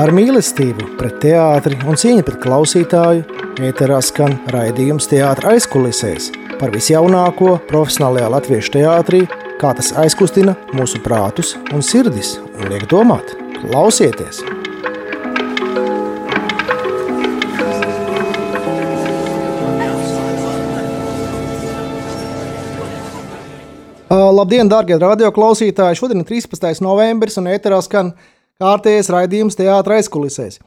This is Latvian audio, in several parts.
Ar mīlestību pret teātri un cieņu pret klausītāju ēterā skan raidījums teātris aizkulisēs par visjaunāko profesionālajā latviešu teātrī, kā tas aizkustina mūsu prātus un sirdis un liek domāt. Klausieties! Labdien, darbie radioklausītāji! Šodien ir 13. novembris un ēterā skan kārtējais raidījums teātris aizkulisēs.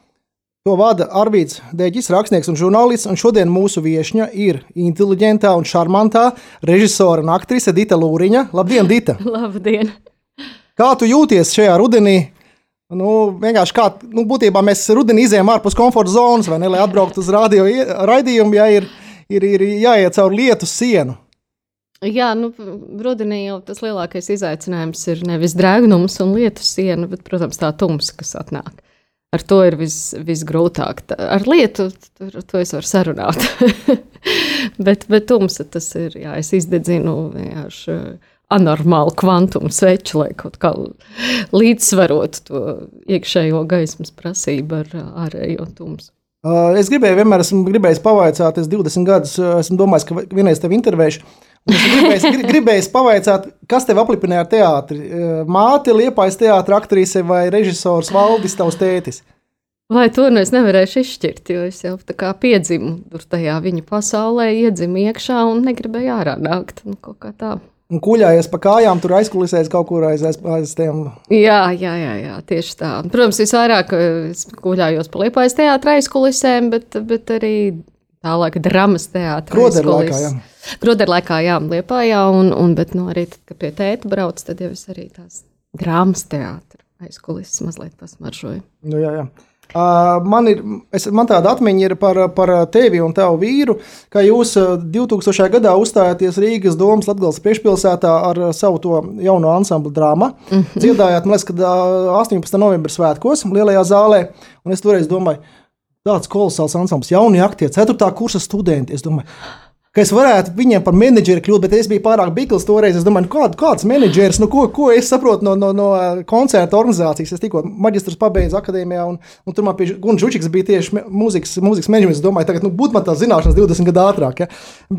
To vada Arvīts Deģis, rakstnieks un žurnālists, un šodien mūsu viesņa ir inteliģentā un šarmantā režisora un aktrise Dita Lūriņa. Labdien, Dita! Labdien! Kā tu jūties šajā rudenī? Nu, vienkārši kā, nu, būtībā mēs rudenī izējām ārpus komforta zonas, vai ne, lai atbrauktu uz radio raidījumu, ja ir, ir, ir jāiet cauri lietu sienu. Jā, nu, rudenī jau tas lielākais izaicinājums ir nevis drēgnums un lietu siena, bet, protams, tā tumsa, kas atnāk. Ar to ir vis, visgrūtāk. Ar lietu tur, to es varu sarunāt. bet, bet tumsa tas ir, jā, es izdedzinu vienkārši anormālu kvantumu sveču, lai kaut kā līdzsvarotu to iekšējo gaismas prasību ar ārējo tumsu. Es gribēju, vienmēr esmu gribējis pavaicāt, es 20 gadus esmu domājis, ka vienreiz tevi intervēšu. Es gribēju, gribēju pavaicāt, kas tev aplipināja ar teātri? Māte, liepais teātris, aktrise vai režisors Valdis, tavs tētis? Vai to nu es nevarēšu izšķirt, jo es jau tā kā piedzimu tur tajā viņa pasaulē, iedzimu iekšā un negribēju ārā nākt. Nu, kaut kā tā. Un kuļājies pa kājām, tur aizkulisēs kaut kur aiz, aiz, aiz tiem. Jā, jā, jā, jā, tieši tā. Protams, visvairāk es kuļājos pa liepais teātra aizkulisēm, bet, bet arī tālāk dramas teātra aizkulisēm. Groderlaikā, jā, Liepājā, un, un bet, nu, arī tad, kad pie tēta brauc, tad jau es arī tās drāmas teātra aizkulisēs mazliet pasmaržoju. Nu, jā, jā. Uh, man, ir, es, man tāda atmiņa ir par, par tevi un tavu vīru, ka jūs 2000. gadā uzstājāties Rīgas domas Latvijas priekšpilsētā ar savu to jauno ansamblu drāmu. Mm -hmm. Dziedājāt, man liekas, kad 18. novembra svētkos Lielajā zālē, un es toreiz domāju, tāds kolosāls ansambls, jaunie aktieri, 4. kursa studenti. Es domāju, ka es varētu viņiem par menedžeri kļūt, bet es biju pārāk bikls toreiz. Es domāju, nu, kād, kāds menedžeris, nu, ko, ko es saprotu no, no, no koncerta organizācijas. Es tikko maģistrus pabeidzu akadēmijā, un, un tur man bija Gunčs Učiks, bija tieši mūzikas, mūzikas menedžeris. Es domāju, tagad nu, būtu man tās zināšanas 20 gadu ātrāk. Ja?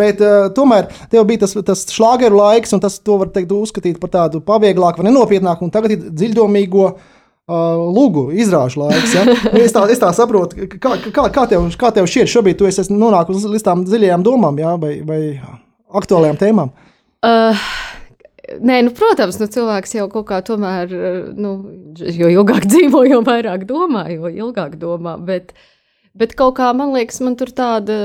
Bet uh, tomēr tev bija tas, tas šlāgeru laiks, un tas to var teikt, uzskatīt par tādu pavieglāku vai nenopietnāku, un tagad ir dziļdomīgo. Uh, lūgu izrāžu laiks. Ja? Nu, es, tā, es tā saprotu, kā, kā, kā, tev, kā tev šķiet, šobrīd tu esi nonākusi līdz tām dziļajām domām ja? vai, vai aktuālajām tēmām. Uh. Nē, nu, protams, nu, cilvēks jau kaut kā tomēr, nu, jo ilgāk dzīvo, jo vairāk domā, jo ilgāk domā. Bet, bet kaut kā man liekas, man tur tāda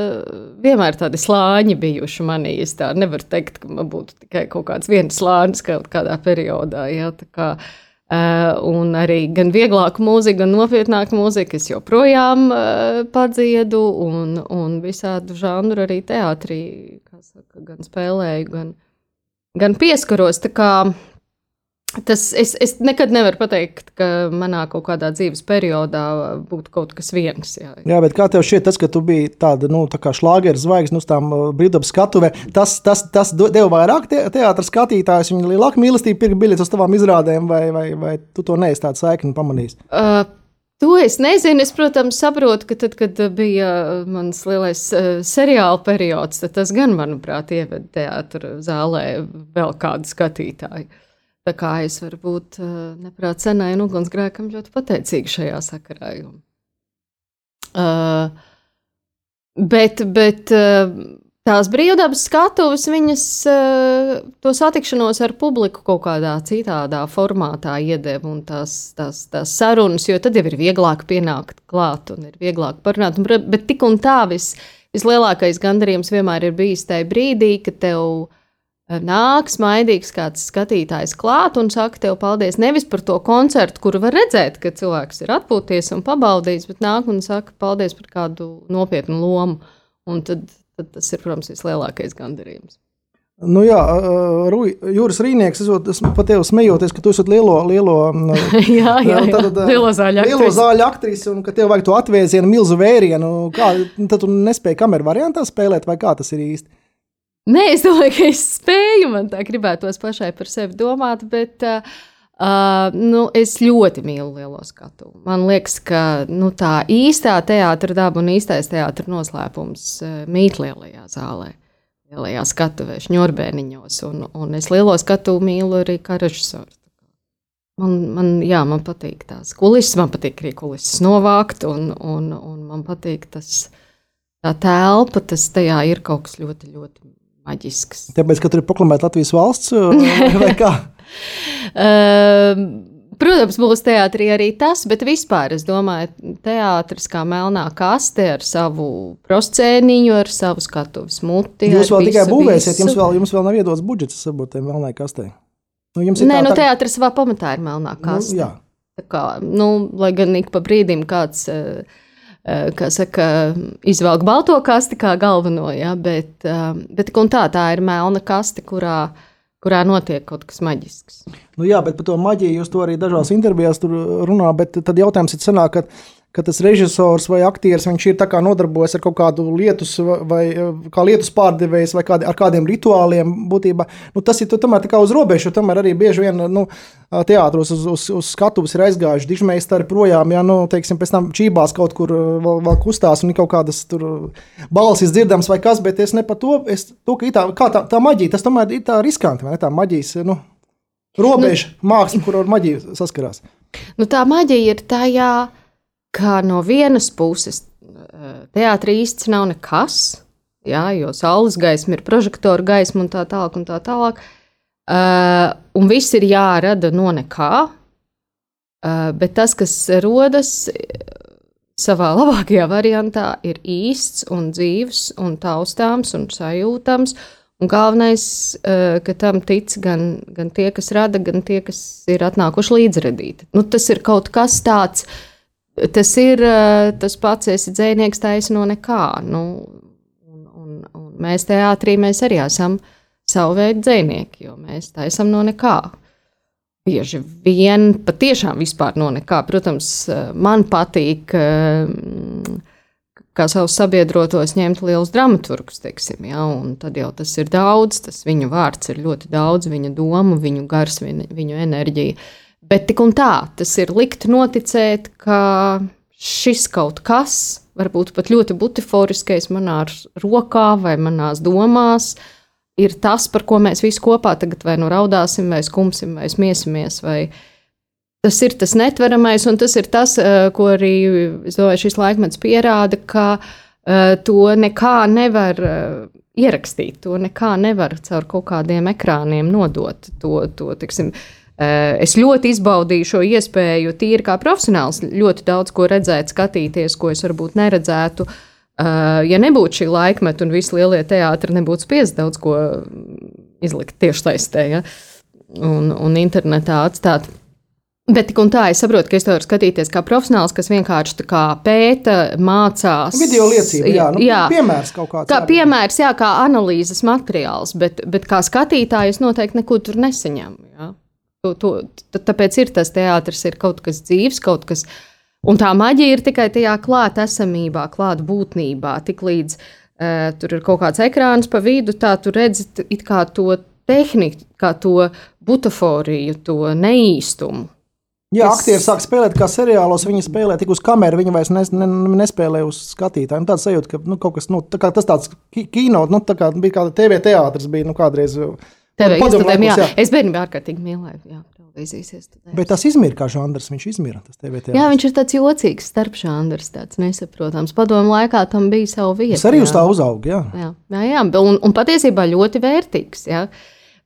vienmēr tādi slāņi bijuši manī. Es tā nevaru teikt, ka man būtu tikai kaut kāds viens slānis kaut kādā periodā. Ja, tā kā, uh, Uh, un arī gan vieglāka mūzika, gan nopietnāka mūzika es joprojām uh, padziedu, un, un visādu žanru arī teātrī, saka, gan spēlēju, gan, gan pieskaros. Tā kā Tas, es, es nekad nevaru pateikt, ka manā kaut kādā dzīves periodā būtu kaut kas viens. Jā, jā bet kā tev šķiet, tas, ka tu biji tāda nu, tā šlāgeru zvaigznes uz tām uh, brīvdabas skatuve, tas, tas, tas deva vairāk te, teātras skatītājus, viņi lielāku mīlestību pirka biļetes uz tavām izrādēm, vai, vai, vai tu to neesi tādu saikni pamanījis? Uh, To es nezinu. Es, protams, saprotu, ka tad, kad bija mans lielais uh, seriāla periods, tas gan, manuprāt, ieveda teātrus zālē vēl kādu skatītāju. Tā kā es varu būt neprāt senai un ugunsgrēkam ļoti pateicīga šajā sakarā. Uh, bet, bet uh, tās brīvdabas skatuves, viņas uh, to satikšanos ar publiku kaut kādā citādā formātā iedeva un tās, tās, tās sarunas, jo tad jau ir vieglāk pienākt klāt un ir vieglāk parunāt. Un, bet tik un tā vis, vislielākais gandarījums vienmēr ir bijis tajā brīdī, kad tev ir nāk smaidīgs kāds skatītājs klāt un saka, tev paldies nevis par to koncertu, kuru var redzēt, ka cilvēks ir atpūties un pabaudījis, bet nāk un saka paldies par kādu nopietnu lomu. Un tad, tad tas ir, protams, vislielākais gandarījums. Nu jā, Jūras Rīnieks, es pat tevi smejoties, ka tu esi lielo, lielo, jā, jā, jā. Tad, lielo zāļu aktris. Lielo zāļu aktris, un ka tev vajag to atvēzienu, milzu vērienu. Kā, tad tu nespēji kameru variantā spēlēt, vai kā tas ir īsti? Nē, es domāju, ka es spēju, man tā gribētos pašai par sevi domāt, bet uh, nu, es ļoti mīlu lielo skatu. Man liekas, ka nu, tā īstā teātris daba un īstais teātris noslēpums mīt lielajā zālē, lielajā skatuvē, šņurbēniņos. Un, un es lielo skatu mīlu arī kā režisors. Man, man, jā, man patīk tās kulisses, man patīk arī kulisses novākt, un, un, un man patīk tas, tā telpa, tas tajā ir kaut kas ļoti, ļoti maģisks. Tāpēc, ka tur ir proklamēta Latvijas valsts vai kā? protams, būs teātrī arī tas, bet vispār es domāju, teātris kā melnā kaste ar savu proscēniņu, ar savu skatuves muti. Jūs vēl visu, tikai būvēsiet, jums vēl, jums vēl nav iedots budžets, varbūt, tai melnai kastei. Nu, Nē, tā, nu, teātris savā pamatā ir melnā nu, kaste. Nu, jā. Tā kā, nu, lai gan ik pa brīdim kāds. Uh, kā saka, izvelk balto kasti kā galveno, ja, bet, bet tā, tā ir melna kaste, kurā, kurā notiek kaut kas maģisks. Nu jā, bet par to maģiju jūs to arī dažās intervijās runājat, bet tad jautājums ir sanāk, ka ka tas režisors vai aktieris ir nodarbojies ar kaut kādu lietus, vai kā lietus pārdevējs, vai kādi, ar kādiem rituāliem. Būtībā, nu, tas ir tomēr uz robežas, jo tomēr arī bieži vien nu, teātros uz, uz, uz skatuves ir aizgājuši dižmeistari projām, ja nu, teiksim, pēc tam čībās kaut kur vēl, vēl kustās un ir kaut kādas balsis dzirdams vai kas, bet es ne par to, es, to ka tā, tā, tā maģija, tas tomēr ir tā riskanti, vai ne tā maģijas. Nu, Robeža nu, māksla, kur ar maģiju saskarās. Nu, tā maģija ir tajā, ka no vienas puses eh, teātrī īsti nav nekas, jā, jo saules gaisma ir prožektora gaisma un tā tālāk. Un, tā tālāk. Uh, un viss ir jārada no nekā. Uh, bet tas, kas rodas savā labākajā variantā, ir īsts un dzīves un taustāms un sajūtams. Un galvenais, uh, ka tam tic gan, gan tie, kas rada, gan tie, kas ir atnākuši līdzredīt. Nu, tas ir kaut kas tāds, uh, tas ir eh, tas pats, esi dzinieks taisa no nekā. Nu, un, un, un mēs teātrī mēs arī esam savu veidu dzinieki, jo mēs taisam no nekā. Bieži vien patiešām vispār no nekā. Protams, eh, man patīk, eh, kā savus sabiedrotos, ņemt lielus dramaturgus, teiksim, ja, un tad jau tas ir daudz, tas viņu vārds ir ļoti daudz, viņa doma, viņu gars, viņa, viņu enerģija. Bet tik un tā, tas ir likt noticēt, ka šis kaut kas, varbūt pat ļoti butiforiskais manā rokā vai manās domās, ir tas, par ko mēs visi kopā tagad vai nu raudāsim, vai skumsim, vai smiesimies. Vai tas ir tas netveramais, un tas ir tas, eh, ko arī domāju, šis laikmets pierāda, ka uh, to nekā nevar. Uh, Ierakstīt to nekā nevar caur kaut kādiem ekrāniem nodot. To, to tiksim, uh, Eh, es ļoti izbaudīju šo iespēju, tīri kā profesionāls, ļoti daudz ko redzēt, skatīties, ko es varbūt neredzētu. Eh, ja nebūtu šī laikmeta un visi lielie teātri nebūtu spiest daudz ko izlikt tieši taistē ja? un, un internetā atstāt. Bet tik un tā, es saprotu, ka es to varu skatīties kā profesionāls, kas vienkārši pēta, mācās. Video liecība, jā, nu, jā. piemērs kaut kāds. Kā piemērs, jā, kā analīzes materiāls, bet, bet kā skatītājs noteikti neko tur nesaņemu. Jā. To, to, tāpēc ir tas teātris, ir kaut kas dzīves, kaut kas. Un tā maģija ir tikai tajā klātesamībā, klātbūtnībā. Tiklīdz uh, tur ir kaut kāds ekrāns pa vidu, tā tu redzi to tehniku, kā to butaforiju, to neīstumu. Jā, es... aktieri sāk spēlēt kā seriālos. Viņi spēlē tik uz kameras, viņi vairs nes, ne, nespēlē uz skatītāju. Nu, tāds sajūta, ka nu, kaut kas nu, tā tas tāds kino, nu, tā kā bija kāda TV teātris, bija nu, kādreiz. Uh, Tev ir jāatzīst, jā. Es bērnībā ārkārtīgi mīlēju. Jā. Bet tas izmira kā žanrs. Viņš izmira. Jā, viņš ir tāds jocīgs, starp žanrs, tāds nesaprotams. Padomu laikā tam bija sava vieta. Tas arī jā. uz tā uzauga. Jā, jā, jā, jā. Un, un patiesībā ļoti vērtīgs. Jā.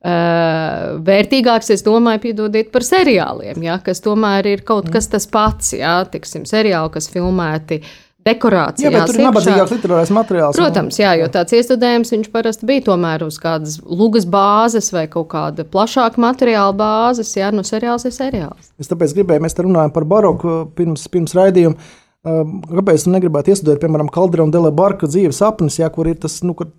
Uh, vērtīgāks, es domāju, piedodiet par seriāliem, ja, kas tomēr ir kaut kas tas pats. Ja, tiksim, seriāli, kas filmēti uh, dekorācijās. Jā, tur ir nabadzīgāks literārais materiāls. Protams, jā, jo tāds iestudējums viņš parasti bija tomēr uz kādas lugas bāzes vai kaut kāda plašāka materiāla bāzes. Jā, nu seriāls ir seriāls. Es tāpēc gribēju, mēs te runājam par baroku pirms, pirms raidījuma. Kāpēc jūs negribētu iestudēt, piemēram, Kaldera un Dele Barka dzīves sapnis, jā, kur ir tas, nu, kur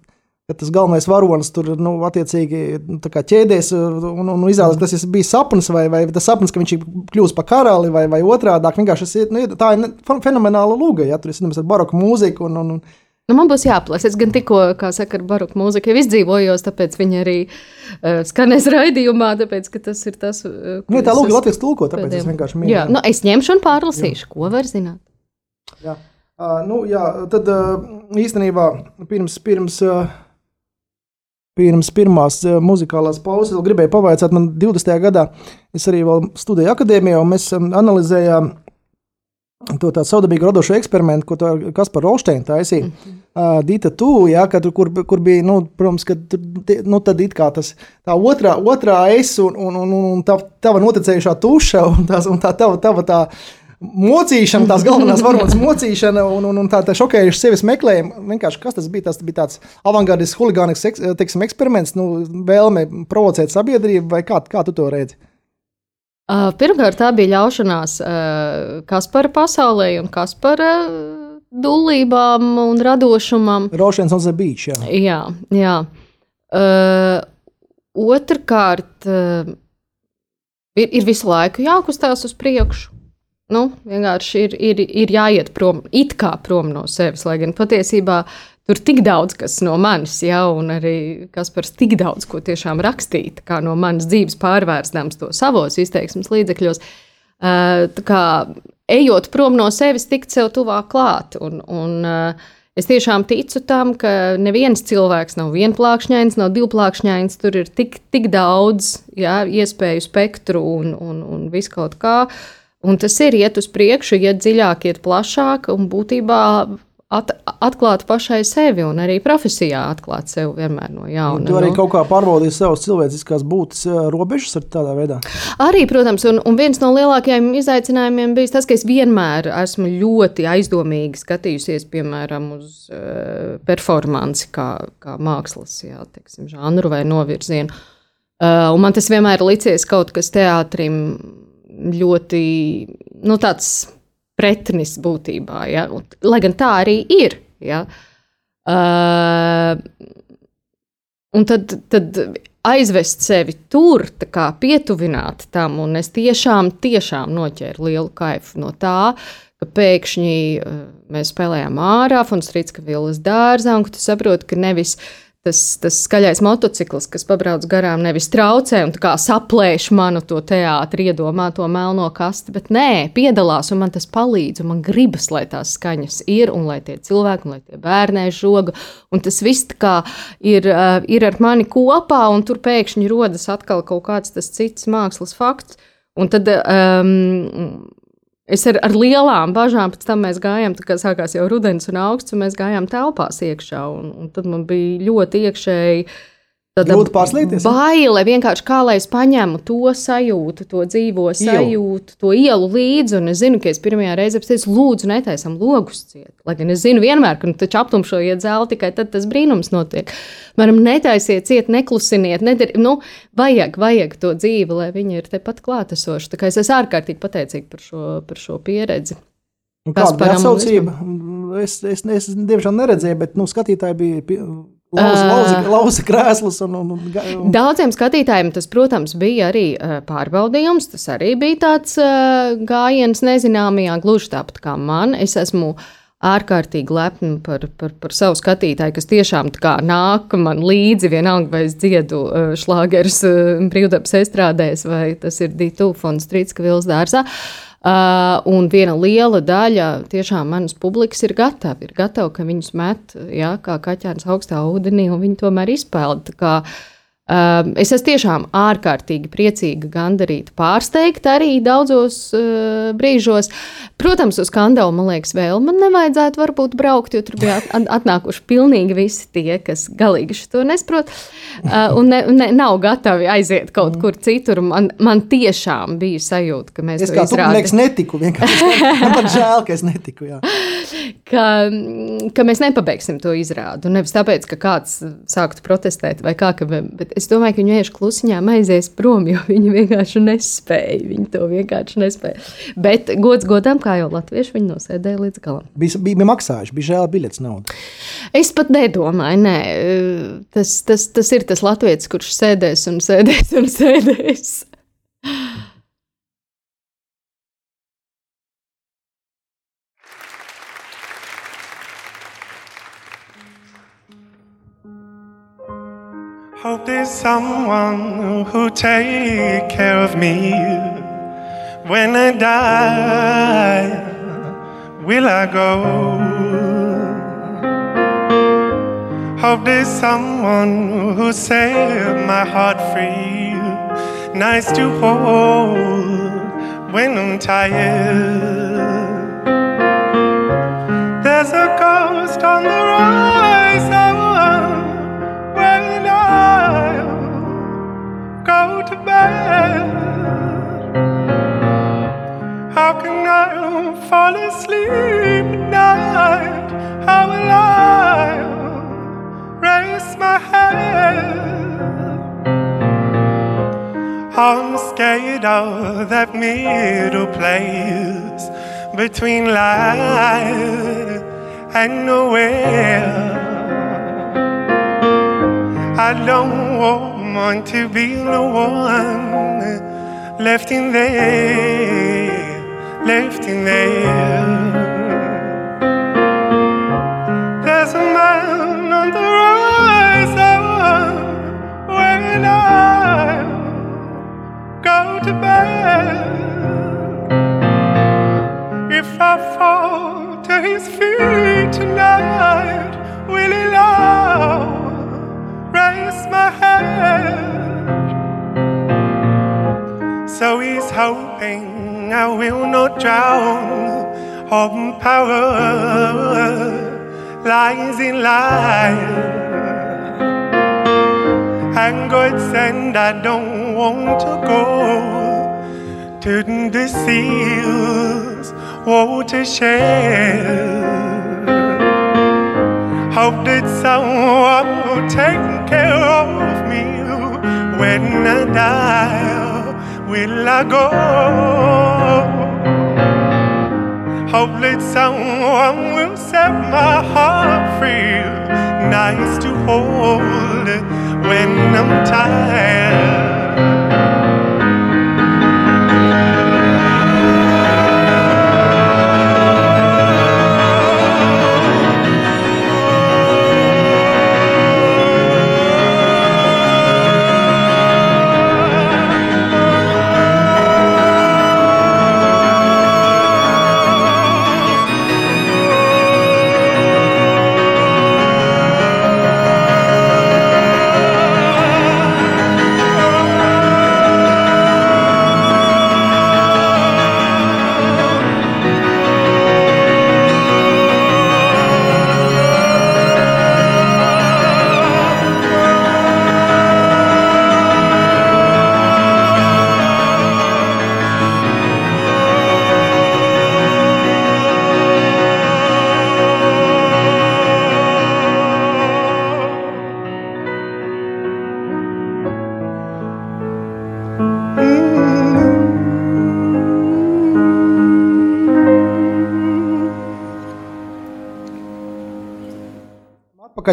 ka tas galvenais varonis tur nu, attiecīgi ķēdēs un, un izrādās, ka tas bija sapnis, vai, vai tas sapnis, ka viņš ir kļuvis par karali, vai, vai otrādi. Vienkārši tas nu, tā ir fenomenāla lūga, ja tur ir ar baroku mūziku un, un, un Nu, man būs jāplēs. Es gan tikko, kā saka, ar baroku mūziku jau izdzīvojos, tāpēc viņi arī uh, skanēs raidījumā, tāpēc, ka tas ir tas. Uh, nu, tā lūk, Latvijas tulko, tāpēc pēdējiem. es vienkārši minēju. Jā, nu, es ņemšu un pārlasīšu, jā. ko var zināt. Jā, uh, nu, jā tad uh, īstenībā pirms, pirms, uh, pirms pirmās uh, muzikālās pauzes gribēju pavaicāt, man 20. gadā es arī studēju akadēmijā, un mēs um, analizējām to tādu saudabīgu radošu eksperimentu, ko Kaspar Rolsteins taisīja. Mm -hmm. uh, Dita Tu, ja, kad, kur, kur bija, nu, protams, ka nu, tad it kā tas tā otrā, otrā es un, un, un, un tā tava noticējušā tuša un, tās, un tā tava, tava tā mocīšana, tās galvenās varonas mocīšana un, un, un tā, tā šokējuša sevis meklējuma. Vienkārši kas tas bija? Tas bija tāds avangardisks, huligānisks teiksim, eksperiments, nu, vēlme provocēt sabiedrību, vai kā, kā tu to redzi? Uh, pirmkārt, tā bija ļaušanās uh, Kaspara pasaulē un Kaspara dūlībām un radošumam. On the beach, jā. Jā, jā. Uh, otrkārt, uh, ir, ir visu laiku jākustās uz priekšu. Nu, vienkārši ir, ir, ir jāiet prom, it kā prom no sevis, lai gan patiesībā uh, Tur tik daudz kas no manis, ja, un arī Kaspars tik daudz ko tiešām rakstīt, kā no manas dzīves pārvērstams to savos izteiksmes līdzekļos. Tā kā ejot prom no sevis, tikt sev tuvāk klāt. Un, un, es tiešām ticu tam, ka neviens cilvēks nav vienplākšņains, nav divplākšņains. Tur ir tik, tik daudz jā, iespēju spektru un, un, un visu kaut kā. Un tas ir iet uz priekšu, iet dziļāk, iet plašāk un būtībā at, atklāt pašai sevi un arī profesijā atklāt sevi vienmēr no jauna. Tu arī nu. kaut kā pārbaudīji savas cilvēciskās būtnes eh, robežas ar tādā veidā? Arī, protams, un, un viens no lielākajiem izaicinājumiem bija tas, ka es vienmēr esmu ļoti aizdomīgi skatījusies, piemēram, uz uh, performanci kā, kā mākslas jā, teiksim, žanru vai novirzienu. Uh, un man tas vienmēr licies kaut kas teātrim ļoti nu, tāds pretnis būtībā. Ja? Un, lai gan tā arī ir. Ja? Uh, un tad, tad aizvest sevi tur, kā pietuvināt tam, un es tiešām, tiešām noķēru lielu kaifu no tā, pēkšņi uh, mēs spēlējām ārā, un strīdska vilnas dārzā, un tu saproti, ka nevis uh, tas, tas skaļais motociklis, kas pabrauc garām, nevis traucē un saplēš manu to teātri, iedomāto melno kasti, bet nē, piedalās un man tas palīdz. Man gribas, lai tās skaņas ir un lai tie cilvēki, un lai tie bērni žoga. Un tas viss ir, ir ar mani kopā, un tur pēkšņi rodas atkal kaut kāds cits mākslas fakts. Un tad um, Es ar, ar lielām bažām pēc tam mēs gājām, kad sākās jau rudens un augsts, un mēs gājām telpās iekšā. Un, un tad man bija ļoti iekšēji Tāda baile vienkārši kā lai es paņemu to sajūtu, to dzīvo sajūtu, to ielu līdzi. Un es zinu, ka es pirmajā reizē teicu, lūdzu, netaisam logus ciet. Lai gan es zinu vienmēr, ka nu, taču aptumšojiet zāli, tikai tad tas brīnums notiek. Varam netaisiet ciet, neklusiniet, nedar, nu, vajag, vajag to dzīvi, lai viņi ir tepat klātesoši. Tā kā es esmu ārkārtīgi pateicīga par šo, par šo pieredzi. Kāda bija atsaucība? Es, es, es, es diemžēl neredzēju, bet nu, skatītāji bija Lauza, lauza, lauza krēslus. Un, un, un. Daudziem skatītājiem tas, protams, bija arī pārbaudījums. Tas arī bija tāds gājiens nezināmajā, gluži tāpat kā man. Es esmu ārkārtīgi lepna par, par, par savu skatītāju, kas tiešām nāk man līdzi, vienalga, vai es dziedu šlāgerus brīvdabas estrādēs, vai tas ir Dītūfa un Strīdska Vils dārzā. Uh, Uh, un viena liela daļa tiešām manas publikas ir gatava, ir gatava, ka viņus met ja, kā kaķēns augstā ūdenī, un viņi tomēr izpelda. Uh, es esmu tiešām ārkārtīgi priecīga, gandarīta, pārsteigta arī daudzos uh, brīžos. Protams, uz skandalu man liekas, vēl man nevajadzētu varbūt braukt, jo tur bija atnākuši pilnīgi visi tie, kas galīgi to nesaprot uh, un ne, ne, nav gatavi aiziet kaut kur citur. Man, man tiešām bija sajūta, ka mēs es to izrādījām. Es netiku, vienkārši man pat žēl, ka es netiku. Jā. Ka, ka mēs nepabeigsim to izrādu. Nevis tāpēc, ka kāds sāktu protestēt vai kā, ka, bet es domāju, ka viņi vienkārši klusiņām aizies prom, jo viņi vienkārši nespēja. Viņi to vienkārši nespēja. Bet gods godam, kā jau latvieši, viņi nosēdēja līdz galam. Bija, bija, maksājuši, bija žēl biļets naudu. Es pat nedomāju, nē. Tas, tas, tas ir tas latviečs, kurš sēdēs un sēdēs un sēdēs. Hope there's someone who take care of me when I die. Will I go? Hope there's someone who set my heart free, nice to hold when I'm tired. There's a ghost on the rise to bed. How can I fall asleep at night? How will I raise my head? I'm scared of that middle place between light and nowhere. I don't want to be the one left in there, left in there. There's a man on the horizon when I go to bed. If I fall to his feet So he's hoping I will not drown. Hope power lies in life. And God send I don't want to go to the seals watershed. Hope that someone will take care of me when I die. Will I go? Hopefully someone will set my heart free, nice to hold when I'm tired.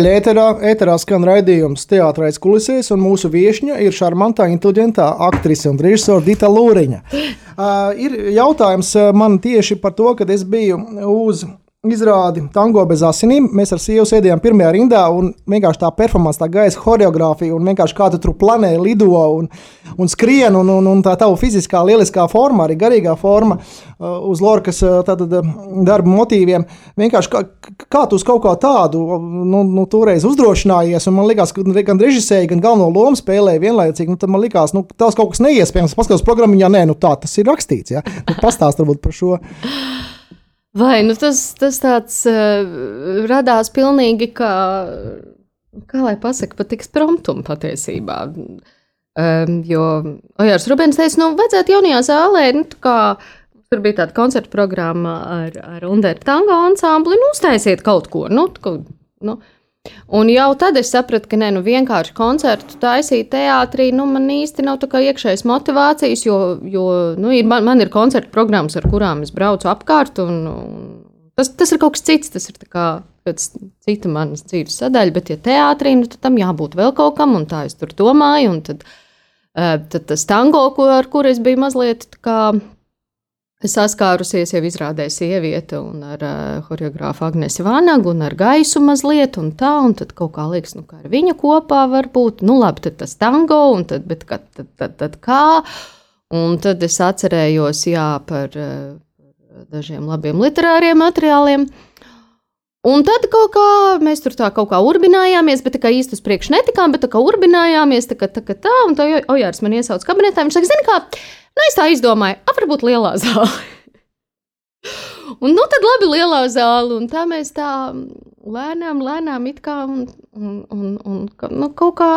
Atpakaļ ēterā, ēterā skan raidījums Teātris kulisēs, un mūsu viesņa ir šarmantā, inteliģentā aktrise un režisore Dita Lūriņa. Uh, ir jautājums man tieši par to, kad es biju uz izrādi tango bez asinīm. Mēs ar sievu sēdējām pirmajā rindā un vienkārši tā performance, tā gaisa choreogrāfija un vienkārši kā tu tur planē, lido un, un skrien un, un, un tā tava fiziskā lieliskā forma, arī garīgā forma uh, uz Lorkas uh, tātad, darba motīviem. Vienkārši kā, kā tu uz kaut kā tādu nu, nu, toreiz uzdrošinājies un man likās, ka gan režisēji, gan galveno lomu spēlēja vienlaicīgi. Nu, man likās, nu, tas kaut kas neiespējams. Paskatās programmiņā, nē, nu tā tas ir rakstīts. Ja? Nu, pastāst varbūt par šo. Vai nu tas, tas tāds uh, radās pilnīgi kā, kā lai pasakā, pat ekspromptum patiesībā. Um, jo Ojārs Rubens teica, nu, vajadzētu jaunajā zālē, nu, kā, tur bija tāda koncerta programma ar, ar Underu tango ansambli, nu, uztaisiet kaut ko, nu, kaut, nu, Un jau tad es sapratu, ka ne, nu vienkārši koncertu taisīt teātrī, nu man īsti nav tā kā iekšējas motivācijas, jo, jo nu, ir, man, man ir koncertu programmas, ar kurām es braucu apkārt, un, un tas, tas ir kaut kas cits, tas ir kā cita manas dzīves sadaļa, bet ja teātrī, nu tad tam jābūt vēl kaut kam, un tā es tur domāju, tad, tad tas tango, ko, ar kuru es biju mazliet kā saskārusies jau izrādē sieviete un ar uh, horeogrāfu Agnesi Vānagu un ar gaisu mazliet un tā, un tad kaut kā liekas, nu, kā ar viņu kopā var būt, nu, labi, tad tas tango, un tad, bet kad, tad, tad, tad kā, un tad es atcerējos, jā, par uh, dažiem labiem literāriem materiāliem, Un tad kaut kā mēs tur tā kaut kā urbinājāmies, bet tā kā īsti uz priekšu netikām, bet tā kā urbinājāmies, tā kā tā, kā tā un tā Ojārs man iesauca kabinetā. Viņš saka, zini kā, Nu, es tā izdomāju, ap varbūt lielā zāle. un nu tad labi lielā zāle, un tā mēs tā lēnām, lēnām it kā, un, un, un, un nu, kaut kā,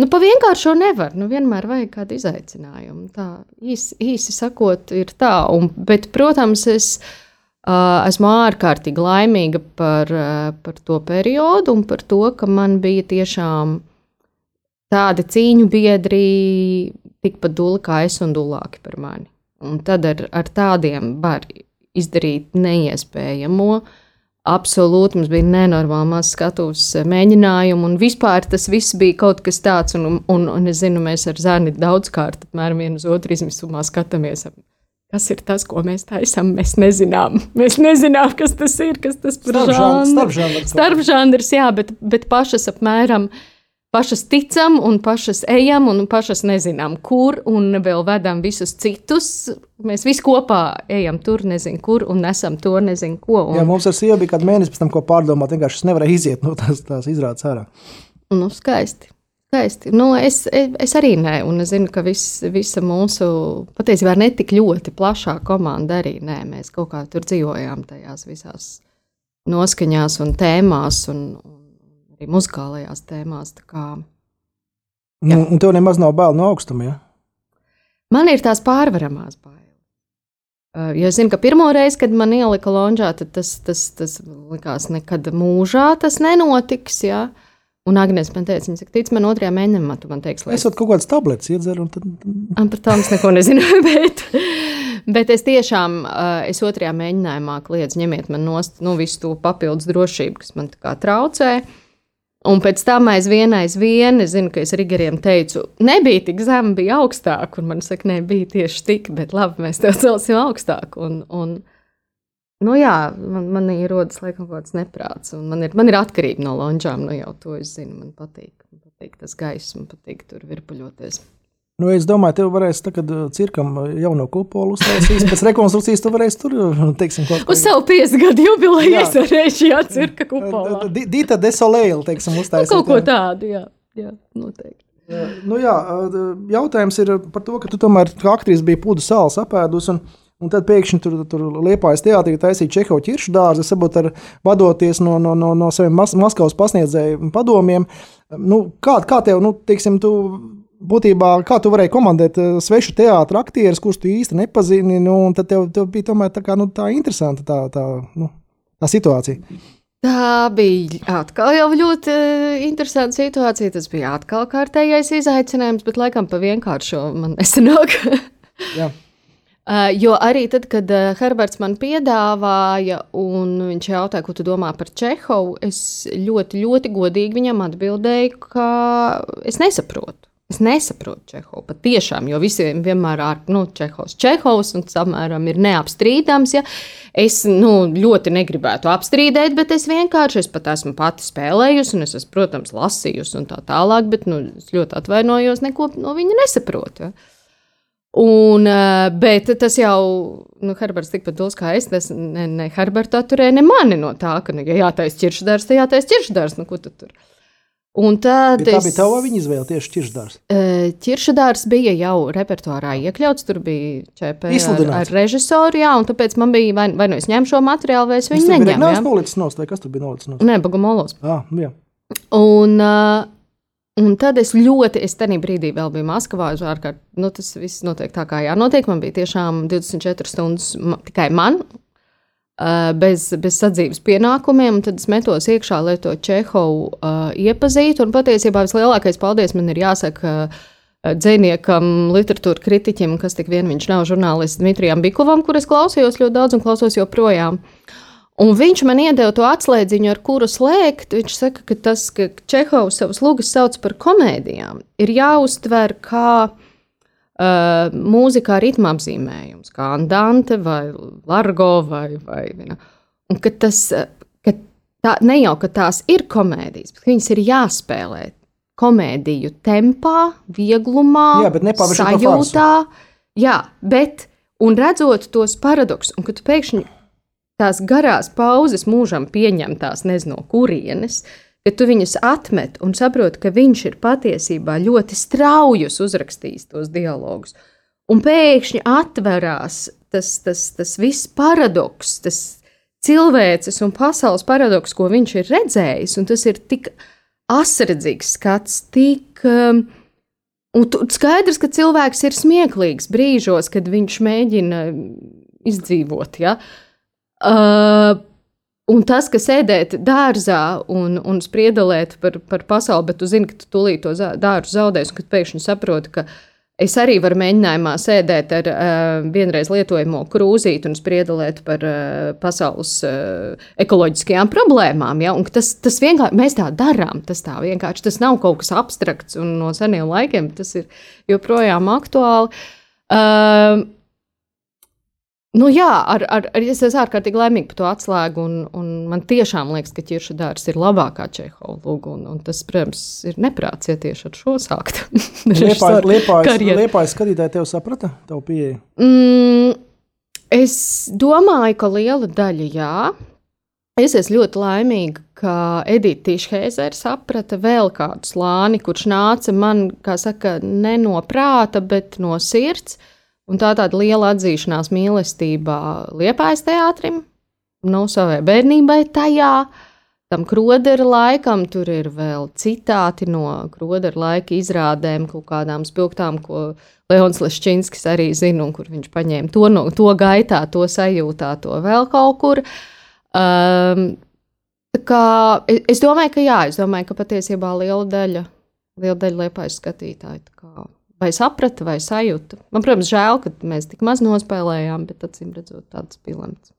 nu pa vienkāršo nevar, nu vienmēr vajag kādu izaicinājumu. Tā īsi, īsi sakot, ir tā, un, bet, protams, es uh, esmu ārkārtīgi laimīga par, uh, par to periodu un par to, ka man bija tiešām tādi cīņu biedri, tikpat duli kā es un dulāki par mani. Un tad ar, ar tādiem var izdarīt neiespējamo. Absolūti, mums bija nenormāli maz skatuves mēģinājumu, un vispār tas viss bija kaut kas tāds, un, un, un es zinu, mēs ar Zēni daudzkārt apmēram vienu uz otru izmisumā skatāmies. Kas ir tas, ko mēs taisām? Mēs nezinām. Mēs nezinām, kas tas ir, kas tas žanru. Starpžanrs, starpžanrs, jā, bet, bet pašas apmēram uh, pašas ticam un pašas ejam un pašas nezinām, kur un vēl vedam visus citus. Mēs visi kopā ejam tur, nezinu, kur un nesam to, nezinu, ko. Un... Jā, mums ar sievu bija kāds mēnesis pēc tam, ko pārdomāt. Vienkārši es nevarēju iziet no tās, tās izrādes ārā. Nu, skaisti. Skaisti. Nu, es, es arī nē, un es zinu, ka vis, visa mūsu patiesībā ne tik ļoti plašā komanda arī nē. Mēs kaut kā tur dzīvojām tajās visās noskaņās un tēmās. Un, un arī muzikālajās tēmās. Kā, nu, un tev nemaz nav bail no augstuma. Ja? Man ir tās pārvaramās bailes. Uh, jo es zinu, ka pirmo reizi, kad man ielika lonžā, tas, tas, tas likās, nekad mūžā tas nenotiks. Ja? Un Agnēs man teica, viņa tic man otrajā mēnešā, tu man teiksi, lai es kaut kādas tabletes iedzeru. Tad... Par tām es neko nezinu. Bet, bet es tiešām, uh, es otrajā mēģinājumā kliedzu, ņemiet man nost nu, visu to papildus drošību, kas man traucē. Uh, Un pēc tam aizvien, aizvien, es zinu, ka es Rigariem teicu, nebija tik zema, bija augstāk. Un man saka, nē, bija tieši tik, bet labi, mēs tev celsim augstāk. Un, un, nu jā, man, man ir rodas laikam kaut kāds neprāts. Man ir, man ir atkarība no lonžām, nu jau to es zinu, man patīk. Man patīk tas gaiss, man patīk tur virpuļoties. Nu, es domāju, tev varēs tagad uh, cirkam uh, jauno kupolu uztaisīt. Pēc rekonstrukcijas tu varēsi tur, uh, teiksim, kaut ko. Uz savu 50 gadu jubileju es varēšu šajā cirka kupolā. Dita desolēla, teiksim, uztaisīt. Nu, kaut ko tādu, jā, jā noteikti. Jā, nu jā, jautājums ir par to, ka tu tomēr kā aktris biji pudu sāls apēdus. Un, Un tad pēkšņi tur, tur liepājas teātrī taisīja Čehovu ķiršu dārzu, sabūt ar vadoties no, no, no, no saviem Mas Maskavas pasniedzēju padomiem. Nu, kā, kā tev, nu, teiksim, tu būtībā, kā tu varēji komandēt uh, svešu teātrus, aktierus, kurus tu īsti nepazini, nu, tad tev, tev bija tomēr tā, kā, nu, tā interesanta tā, tā, nu, tā situācija. Tā bija atkal ļoti uh, interesanta situācija. Tas bija atkal kārtējais izaicinājums, bet laikam pa vienkāršo man nesanāk. Uh, jo arī tad, kad uh, Herberts man piedāvāja, un viņš jautāja, ko tu domā par Čehovu, es ļoti, ļoti godīgi viņam atbildēju, ka es nesaprotu. Es nesaprotu Čehovu patiešām, jo visiem vienmēr ir nu, Čehovs, Čehovs un samēram ir neapstrīdams. Ja? Es nu, ļoti negribētu apstrīdēt, bet es vienkārši es pat esmu pati spēlējusi, un es esmu, protams, lasījusi un tā tālāk, bet nu, es ļoti atvainojos, neko no viņa nesaprotu. Ja? Un, eh, bet tas jau, nu, Herberts tikpat dos kā es, tas ne, ne Herberta atturēja ne mani no tā, ka, nu, ja jātaisa ķiršdārs, tad jātaisa ķiršdārs, nu, ko tu tur. Un tad Bet tā es, bija tava viņa izvēle tieši ķiršdārs. Ķiršdārs bija jau repertuārā iekļauts, tur bija ČP ar, ar režisoru, jā, un tāpēc man bija vai, vai nu es ņemu šo materiālu, vai es viņu neņemu. Nē, tas nolicis nost, vai kas tur bija nolicis nost? Nē, Bagumolos. Ah, jā. Un, un tad es ļoti, es tenī brīdī vēl biju Maskavā, ārkārt, nu tas viss notiek tā kā jānotiek, man bija tiešām 24 stundas tikai man, bez, bez sadzīves pienākumiem, tad es metos iekšā, lai to Čehovu uh, iepazītu. Un patiesībā vislielākais paldies man ir jāsaka uh, dziniekam, literatūra kritiķim, kas tik vien viņš nav žurnālists Dmitrijam Bikovam, kuras klausījos ļoti daudz un klausos joprojām. Un viņš man iedeva to atslēdziņu, ar kuru slēgt. Viņš saka, ka tas, ka Čehovs savus lugas sauc par komēdijām, ir jāuztver kā uh, mūzikā ritma apzīmējums, kā andante vai largo vai, vai vina. Un ka tas, ka tā, ne jau, ka tās ir komēdijas, bet viņas ir jāspēlē komēdiju tempā, vieglumā, Jā, bet sajūtā. Jā, bet, un redzot tos paradoksus, un kad pēkšņi tās garās pauzes mūžam pieņem tās nezinu no kurienes, kad tu viņus atmet un saproti, ka viņš ir patiesībā ļoti straujus uzrakstījis tos dialogus. Un pēkšņi atverās tas, tas, tas viss paradoks, tas cilvēces un pasaules paradoks, ko viņš ir redzējis. Tas ir tik asredzīgs skats, tik. Um, un skaidrs, ka cilvēks ir smieklīgs brīžos, kad viņš mēģina izdzīvot. Ja? Uh, Un tas, ka sēdēt dārzā un, un spriedelēt par, par pasauli, bet tu zini, ka tu tūlīt to dārzu zaudēsi, kad pēkšņi saproti, ka es arī varu mēģinājumā sēdēt ar uh, vienreiz lietojamo krūzīti un spriedelēt par uh, pasaules uh, ekoloģiskajām problēmām. Ja? Un tas, tas vienkārši mēs tā darām. Tas tā vienkārši tas nav kaut kas abstrakts un no seniem laikiem tas ir joprojām aktuāli. Uh, Nu, jā, ar, ar, ar, es esmu ārkārtīgi laimīga par to atslēgu. Un, un man tiešām liekas, ka ķirša dārsts ir labākā Čehova lūga. Un, un tas, protams, ir neprāts, ja tieši ar šo sākt. Liepājas skatītāji tev saprata tavu pieeju? Mm, es domāju, ka liela daļa jā. Es esmu ļoti laimīga, ka Edita Tīšhēzera saprata vēl kādu slāni, kurš nāca man, kā saka, ne no prāta, bet no sirds. Uh, Un tā tāda liela atzīšanās mīlestībā Liepājas teātrim, nu, savai bērnībai tajā. Tam krodera laikam tur ir vēl citāti no krodera laika izrādēm, kaut kādām spilgtām, ko Leons Leščinskis arī zina, un kur viņš paņēma to, no, to gaitā, to sajūtā, to vēl kaut kur. Um, kā, es domāju, ka jā, es domāju, ka patiesībā liela daļa, liela daļa liepājas skatītāju vai saprata, vai sajūta. Man, protams, žēl, ka mēs tik maz nospēlējām, bet acīm redzot, tāds bija lemts.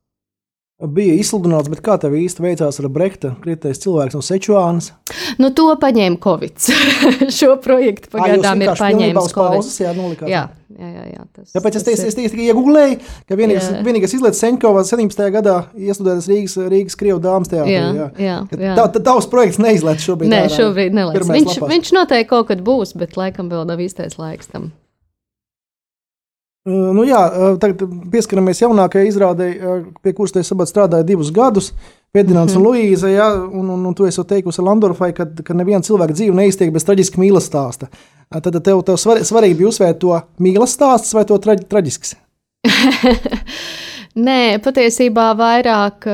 Bija izsludināts, bet kā tev īsti veicās ar Brehta, krietējs cilvēks no Sečuānas? Nu, to paņēma Covid. Šo projektu pagaidām ir paņēmis Covid. Pauzes, jā, nolikās. Jā, jā, jā, jā, tas, Tāpēc tas, es, es, es tikai iegūlēju, ka vienīgais, jā. vienīgais izlaists Seņkovā 17. gadā iestudētas Rīgas, Rīgas Krievu dāmas teātrī. Jā, jā, jā. Tā, tā, tavs projekts neizlaists šobrīd. Nē, šobrīd nelaists. Viņš, lapās. viņš noteikti kaut kad būs, bet laikam vēl nav īstais laiks tam. Nu, jā, tagad pieskaramies jaunākajai izrādē, pie kuras te strādāja divus gadus. Pēdinājums mm -hmm. un Luīza, ja, un, un, un tu esi teikusi Landorfai, ka, ka neviena cilvēka dzīve neiztiek bez traģiska mīlestības stāsta. Tad tev, tev svar, svarīgi bija uzsvērt to mīlestības stāstu vai to traģ, traģisks? Nē, patiesībā vairāk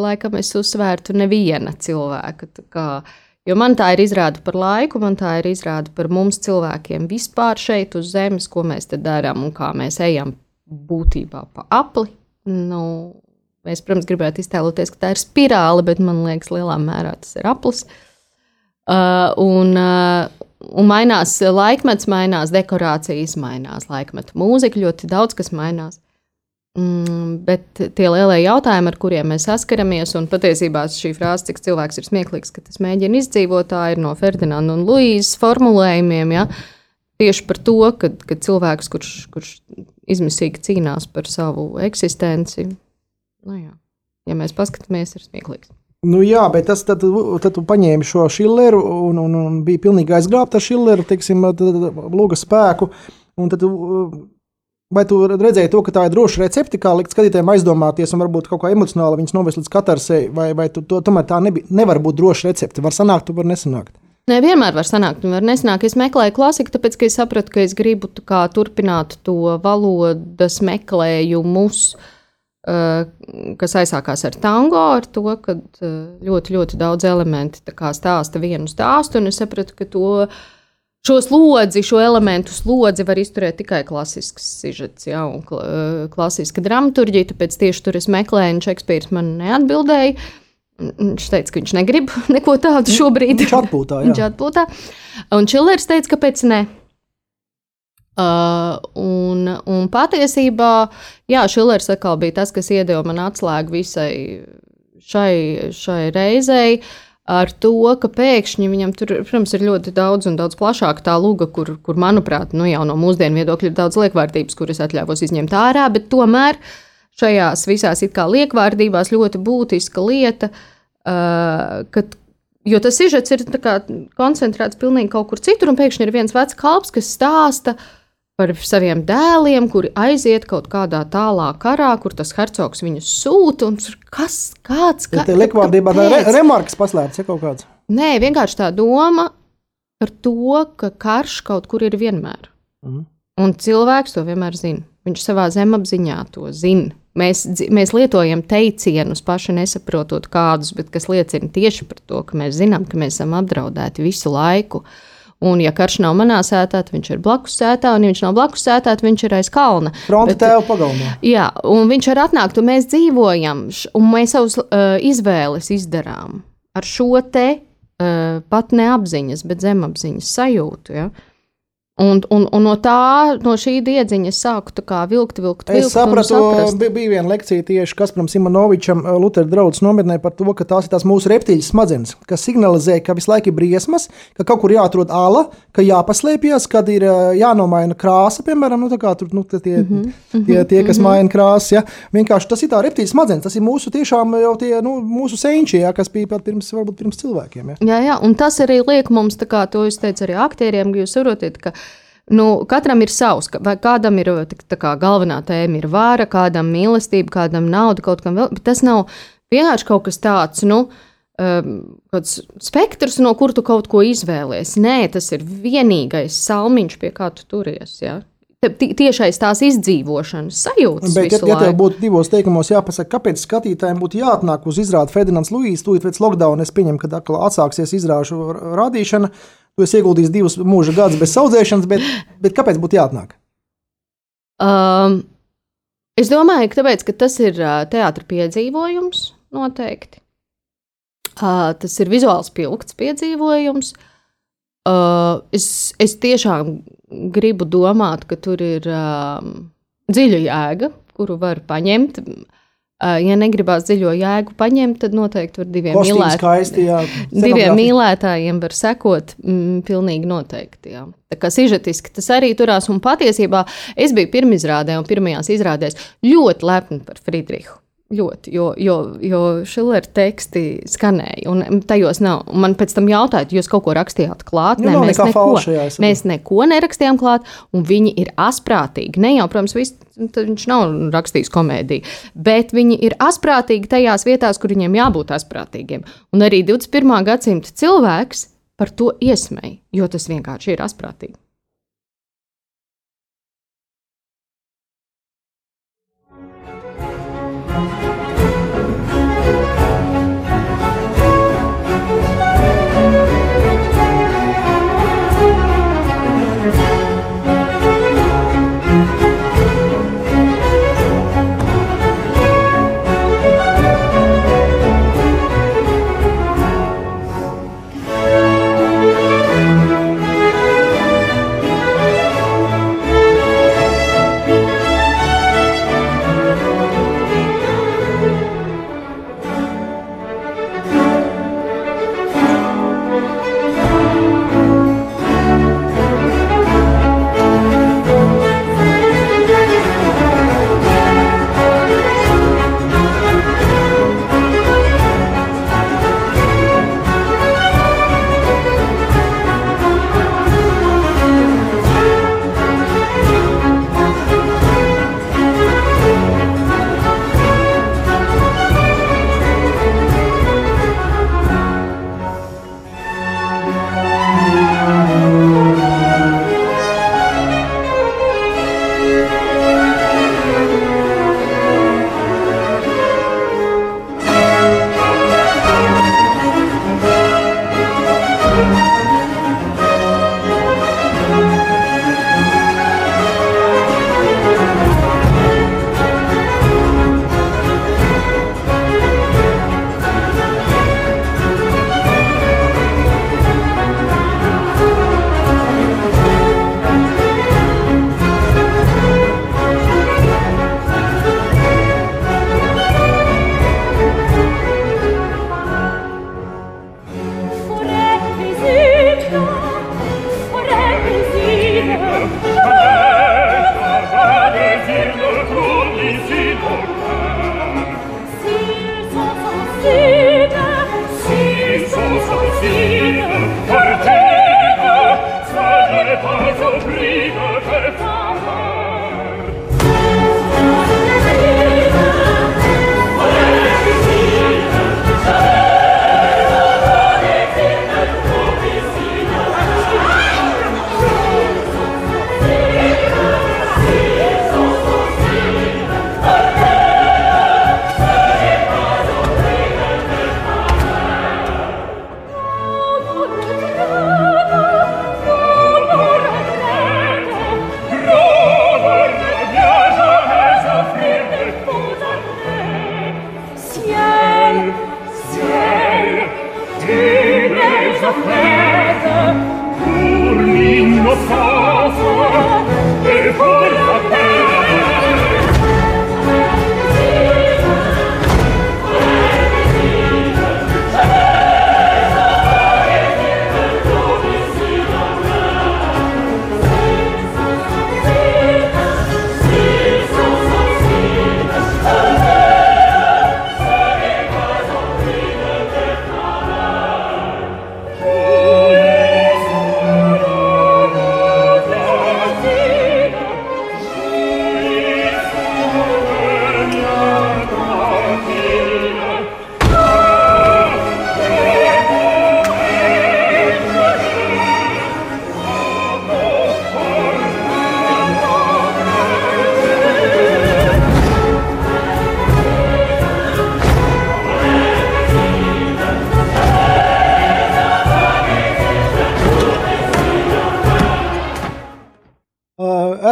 laikam es uzsvērtu neviena cilvēka. Kā, Jo man tā ir izrāda par laiku, man tā ir izrāda par mums cilvēkiem vispār šeit uz Zemes, ko mēs te darām un kā mēs ejam būtībā pa apli. Nu, mēs, protams, gribētu iztēloties, ka tā ir spirāli, bet man liekas, lielā mērā tas ir aplis. Uh, un, uh, un mainās laikmets, mainās dekorācijas, mainās laikmeta mūzika, ļoti daudz kas mainās. Mm, bet tie lielie jautājumi, ar kuriem mēs saskaramies, un patiesībā šī frāze, cik cilvēks ir smieklīgs, ka tas mēģina izdzīvot, tā ir no Ferdinanda un Luīzes formulējumiem. Ja? Tieši par to, ka, ka cilvēks, kurš, kurš izmisīgi cīnās par savu eksistenci, nu jā, ja mēs paskatāmies, ir smieklīgs. Nu jā, bet tas, tad, tad tu paņēmi šo šileru un, un, un bija pilnīgi aizgrābta ar šileru, teiksim, lūga spēku. Un tad Vai tu redzēji to, ka tā ir droša recepte, kā likt skatītājiem aizdomāties, un varbūt kaut kā emocionāli viņas novest līdz katarsei, vai, vai tu, to, tomēr tā nebija, nevar būt droša recepte? Var sanākt, tu var nesanākt. Nē, vienmēr var sanākt, un var nesanākt. Es meklēju klasiku, tāpēc, ka es sapratu, ka es gribu kā, turpināt to valodas meklējumus, uh, kas aizsākās ar tango, ar to, ka uh, ļoti, ļoti daudz elementi stāsta vienu stāstu, un es sapratu, ka to Šo slodzi, šo elementu slodzi var izturēt tikai klasisks sižets, ja, un klasiska dramaturģija. Tāpēc tieši tur es meklēju, un Šekspīrs man neatbildēja. Viņš teica, ka viņš negrib neko tādu šobrīd. Viņš atpūtā. Jā. viņš atpūtā. Un Čilers teica, kāpēc ne. Uh, un, un patiesībā, jā, Šilers atkal bija tas, kas iedeva man atslēgu visai šai, šai reizei. ar to, ka pēkšņi viņam tur, protams, ir ļoti daudz un daudz plašāka tā luga, kur, kur manuprāt, nu, jau no mūsdienu viedokļa ir daudz liekvārdības, kuras atļāvos izņemt ārā, bet tomēr šajās visās it kā liekvārdībās ļoti būtiska lieta, uh, ka, Jo tas sižets ir kā, koncentrēts pilnīgi kaut kur citur, un pēkšņi ir viens vecs kalps, kas stāsta par saviem dēliem, kuri aiziet kaut kādā tālā karā, kur tas hercogs viņus sūta. Kas, kāds, ka, ja likvārdībā tā re, remarks paslēpts, ja kaut kāds? Nē, vienkārši tā doma par to, ka karš kaut kur ir vienmēr. Mm. Un cilvēks to vienmēr zina. Viņš savā zemapziņā to zina. Mēs, mēs lietojam teicienus, paši nesaprotot kādus, bet kas liecina tieši par to, ka mēs zinām, ka mēs esam apdraudēti visu laiku. Un, ja karš nav manā sētā, tad viņš ir blakus sētā, un, ja viņš nav blakus sētā, tad viņš ir aiz kalna. Fronte tev pagalmā. Jā, un viņš var atnākt, un mēs dzīvojam, un mēs savus uh, izvēles izdarām ar šo te uh, pat neapziņas, bet zemapziņas sajūtu. Ja? Uh, Un, un, un no tā, no šī diedziņa es sāku vilkt, vilkt, vilkt. Es sapratu, bija, bija viena lekcija tieši Kasparam Simonovičam, eh, Lutera draugs nometnē par to, ka tās ir tās mūsu reptīļu smadzenes, kas signalizē, ka visu laiku ir briesmas, ka kaut kur jāatrod ala, ka jāpaslēpjas, kad ir eh, jānomaina krāsa, piemēram, nu, tur, nu, tie, mm -hmm. tie, tie, kas mm -hmm. maina krāsas. Ja? Vienkārši tas ir tā reptīļu smadzenes, tas ir mūsu tiešām jau tie, nu, mūsu senči, ja, kas bija pat pirms, varbūt pirms cilvēkiem. Ja? Jā, jā, un tas arī liek mums, kā to es teicu arī aktieriem, ka jūs saprotat, ka Nu, katram ir savs, vai kādam ir kā, galvenā tēma, ir vāra, kādam mīlestība, kādam nauda, kaut kam vēl. Bet tas nav vienkārši kaut kas tāds, nu, um, spektrs, no kur tu kaut ko izvēlēsies. Nē, tas ir vienīgais salmiņš, pie kā tu turies. Ja? tiešais tās izdzīvošanas sajūtas. Bet, ja, ja tev būtu divos teikumos jāpasaka, kāpēc skatītājiem būtu jāatnāk uz izrādi Ferdinands Luīs, tūlīt pēc lockdown, es pieņemu, ka atkal atsāksies izrāžu rādīšana. Tu esi ieguldījis divus mūža gadus bez audzēšanas, bet, bet kāpēc būtu jāatnāk? Um, es domāju, ka, tāpēc, ka tas ir teātris piedzīvojums noteikti. Uh, tas ir vizuāls pilns piedzīvojums. Uh, es, es tiešām gribu domāt, ka tur ir um, dziļa jēga, kuru var paņemt. Uh, Ja negribās dziļo jēgu paņemt, tad noteikti var diviem, mīlēt... skaisti, jā, diviem mīlētājiem var sekot. Mm, pilnīgi noteikti. Jā. Tā kā sižetiski tas arī turās. Un patiesībā es biju pirmizrādē un pirmajās izrādēs ļoti lepni par Friedrichu. Ļoti, jo, jo, jo Šilera teksti skanēja, un tajos nav. Un man pēc tam jautāja, jūs kaut ko rakstījāt klāt? Nu, Nē, mēs, neko, mēs neko nerakstījām klāt, un viņi ir asprātīgi. Ne jau, protams, vis, viņš nav rakstījis komēdiju, bet viņi ir asprātīgi tajās vietās, kur viņiem jābūt asprātīgiem. Un arī 21. gadsimta cilvēks par to iesmēja, jo tas vienkārši ir asprātīgi.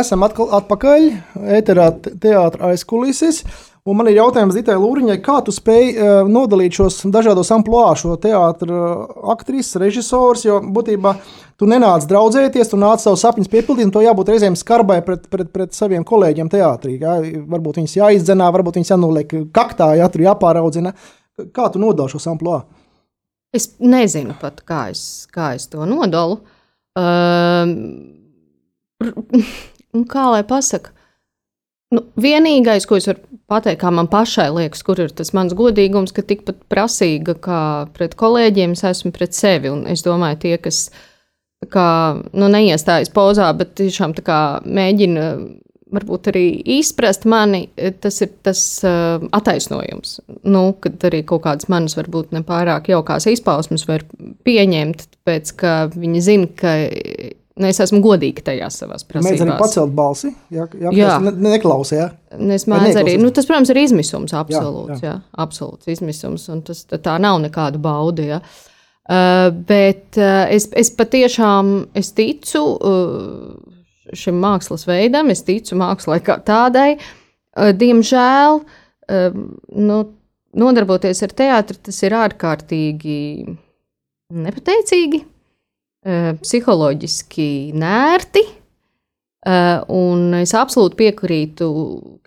Esam atkal atpakaļ ēterā teātra aizkulises. Un man ir jautājums Zitai Lūriņai, kā tu spēj uh, nodalīt šos dažādos amplitūdos, šo teātris, aktrises, režisors, jo būtībā tu nenāc draudzēties, tu nāc savus sapņus piepildīt, un to jābūt reizēm skarbai pret, pret, pret saviem kolēģiem teātrī. Jā. Varbūt viņas jāizdzenā, varbūt viņas jānoliek kaktā, jā, tur jāpāraudzina. Kā tu nodali šos amplitūdos? Es nezinu pat, kā es, kā es to nodalu. Um, nu, kā lai pasakā, nu, vienīgais, ko es varu pateikt, kā man pašai liekas, kur ir tas mans godīgums, ka tikpat prasīga kā pret kolēģiem, es esmu pret sevi. Un es domāju, tie, kas kā, nu, neiestājas pozā, bet tiešām mēģina. Varbūt arī izprast mani, tas ir tas uh, attaisnojums. Nu, kad arī kaut kādas manas, varbūt nepārāk jaukās izpausmes var pieņemt, tāpēc ka viņi zina, ka es esmu godīga tajā savā prasībās. Mēģināt arī pacelt balsi, ja, ja jā. Ne, neklausījāt. Ja? Es mēdzu arī, nu, tas, protams, ir izmisums, absolūts, jā, jā. jā absolūts izmisums, un tas tā nav nekāda bauda. Ja? Uh, bet uh, es, es patiešām es ticu uh, šim mākslas veidam, es ticu mākslai kā tādai. Uh, diemžēl uh, nu, nodarboties ar teātri, tas ir ārkārtīgi nepateicīgi psiholoģiski nērti. Uh, un es absolūti piekrītu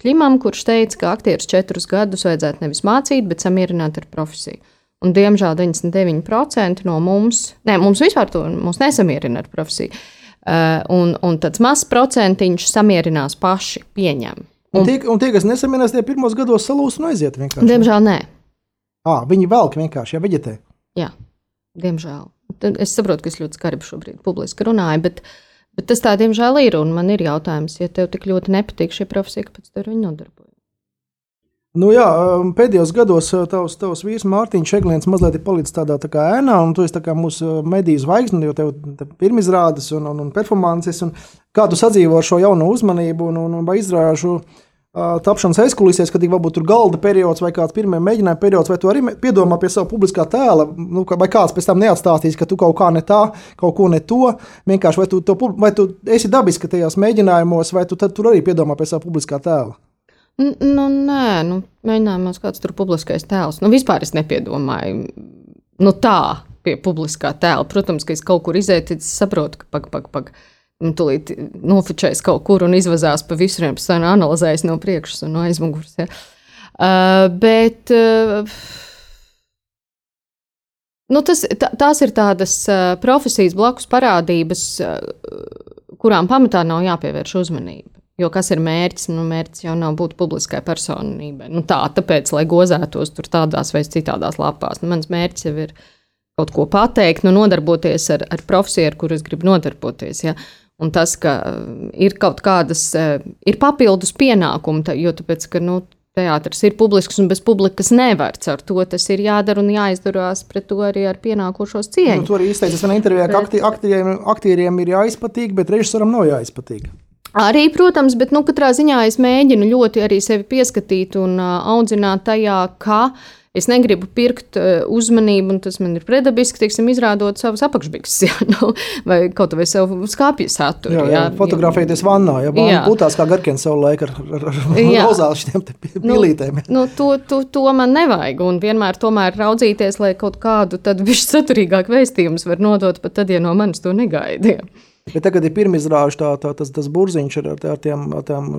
Klimam, kurš teica, ka aktierus četrus gadus vajadzētu nevis mācīt, bet samierināt ar profesiju. Un, diemžēl 99% no mums, ne, mums vispār to nesamierina ar profesiju. Un, un tāds mazs procentiņš samierinās paši, pieņem. Un, un, tie, un tie, kas nesamierinās, tie pirmos gados salūst un aiziet vienkārši. Diemžēl nē. À, viņi velk vienkārši, ja veģetē. Jā, diemžēl. Es saprotu, ka es ļoti skarbi šobrīd publiski runāju, bet, bet tas tā diemžēl ir. Un man ir jautājums, ja tev tik ļoti nepatīk šī profesija, kāpēc tu ar viņu nodarbojies? Nu jā, um, pēdējos gados uh, tavs, tavs vīrs Mārtiņš Eglīns mazliet ir palicis tādā tā kā ēnā, un tu esi mūsu uh, mediju zvaigzne, jo tev ir pirmizrādes un, un, un performances. Un kā tu sadzīvo ar šo jauno uzmanību un, un, un izrāžu tapšanas aizkulisēs, kad ir varbūt tur galda periods vai kāds pirmie mēģinājuma periods, vai tu arī piedomā pie sava publiskā tēla, nu, vai kāds pēc tam neatstāstīs, ka tu kaut kā ne tā, kaut ko ne to. Vienkārši vai tu, to, vai tu esi dabiski tajās mēģinājumos, vai tu tur arī piedomā pie sava publiskā tēla? Nu, nē, nu, mēģinājumos kāds tur publiskais tēls. Nu, vispār es nepiedomāju nu, tā pie publiskā tēla. Protams, ka es kaut kur izēju, tad saprotu, ka pag, pag, pag. Un tūlīt nofočēs kaut kur un izvazās pa visiem, pēc analizēs no priekšas un no aizmugures. Ja. Uh, bet uh, nu, tas, tā, tās ir tādas uh, profesijas blakus parādības, uh, kurām pamatā nav jāpievērš uzmanība. Jo kas ir mērķis? Nu, mērķis jau nav būt publiskai personībai. Nu, tā, tāpēc, lai gozētos tur tādās vai citādās lapās. Nu, mans mērķis jau ir kaut ko pateikt, nu, nodarboties ar, ar profesiju, ar kuru es gribu nodarboties. Ja. Uh, Un tas, ka uh, ir kaut kādas, uh, ir papildus pienākumi, jo tāpēc, ka, nu, teātris ir publisks un bez publikas nevar. Ar to tas ir jādara un jāizdarās pret to arī ar pienākošos cieņu. Nu, tur arī izteicis vienā intervijā, ka akti, aktieriem, aktieriem ir jāizpatīk, bet režisoram nav jāizpatīk. Arī, protams, bet nu, katrā ziņā es mēģinu ļoti arī sevi pieskatīt un uh, audzināt tajā, ka es negribu pirkt uh, uzmanību, un tas man ir predabiski, teiksim, izrādot savus apakšbikses, jā, nu, vai kaut vai savu skāpju saturu. Jā, jā, jā. fotografēties vannā, ja vāna būtās kā garkens savu laiku ar, ar, ar rozālu šiem pilītēm. Nu, nu, to, to, to man nevajag, un vienmēr tomēr raudzīties, lai kaut kādu tad višķi saturīgāk vēstījumus var nodot, pat tad, ja no manis to negaidīja. Bet tagad ir pirmizrāžu tā, tā, tas, tas burziņš ar, ar tiem, ar tiem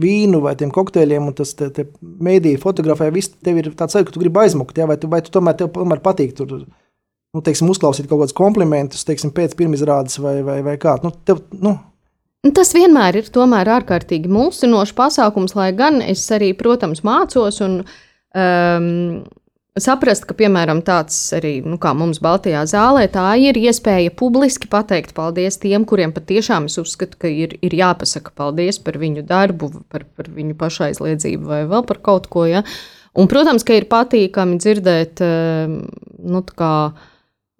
vīnu vai tiem kokteļiem, un tas te, te mēdīja fotografē, viss tev ir tāds sajūta, ka tu gribi aizmukt, ja? vai, tu, vai tu tomēr, tev tomēr patīk tur, nu, teiksim, uzklausīt kaut kādus komplimentus, teiksim, pēc pirmizrādes vai, vai, vai kā. Nu, tev, nu, Tas vienmēr ir tomēr ārkārtīgi mulsinošs pasākums, lai gan es arī, protams, mācos un um, saprast, ka, piemēram, tāds arī nu, mums Baltijā zālē, tā ir iespēja publiski pateikt paldies tiem, kuriem patiešām es uzskatu, ka ir, ir jāpasaka paldies par viņu darbu, par, par viņu pašaizliedzību vai vēl par kaut ko. Ja? Un, protams, ka ir patīkami dzirdēt, eh, nu,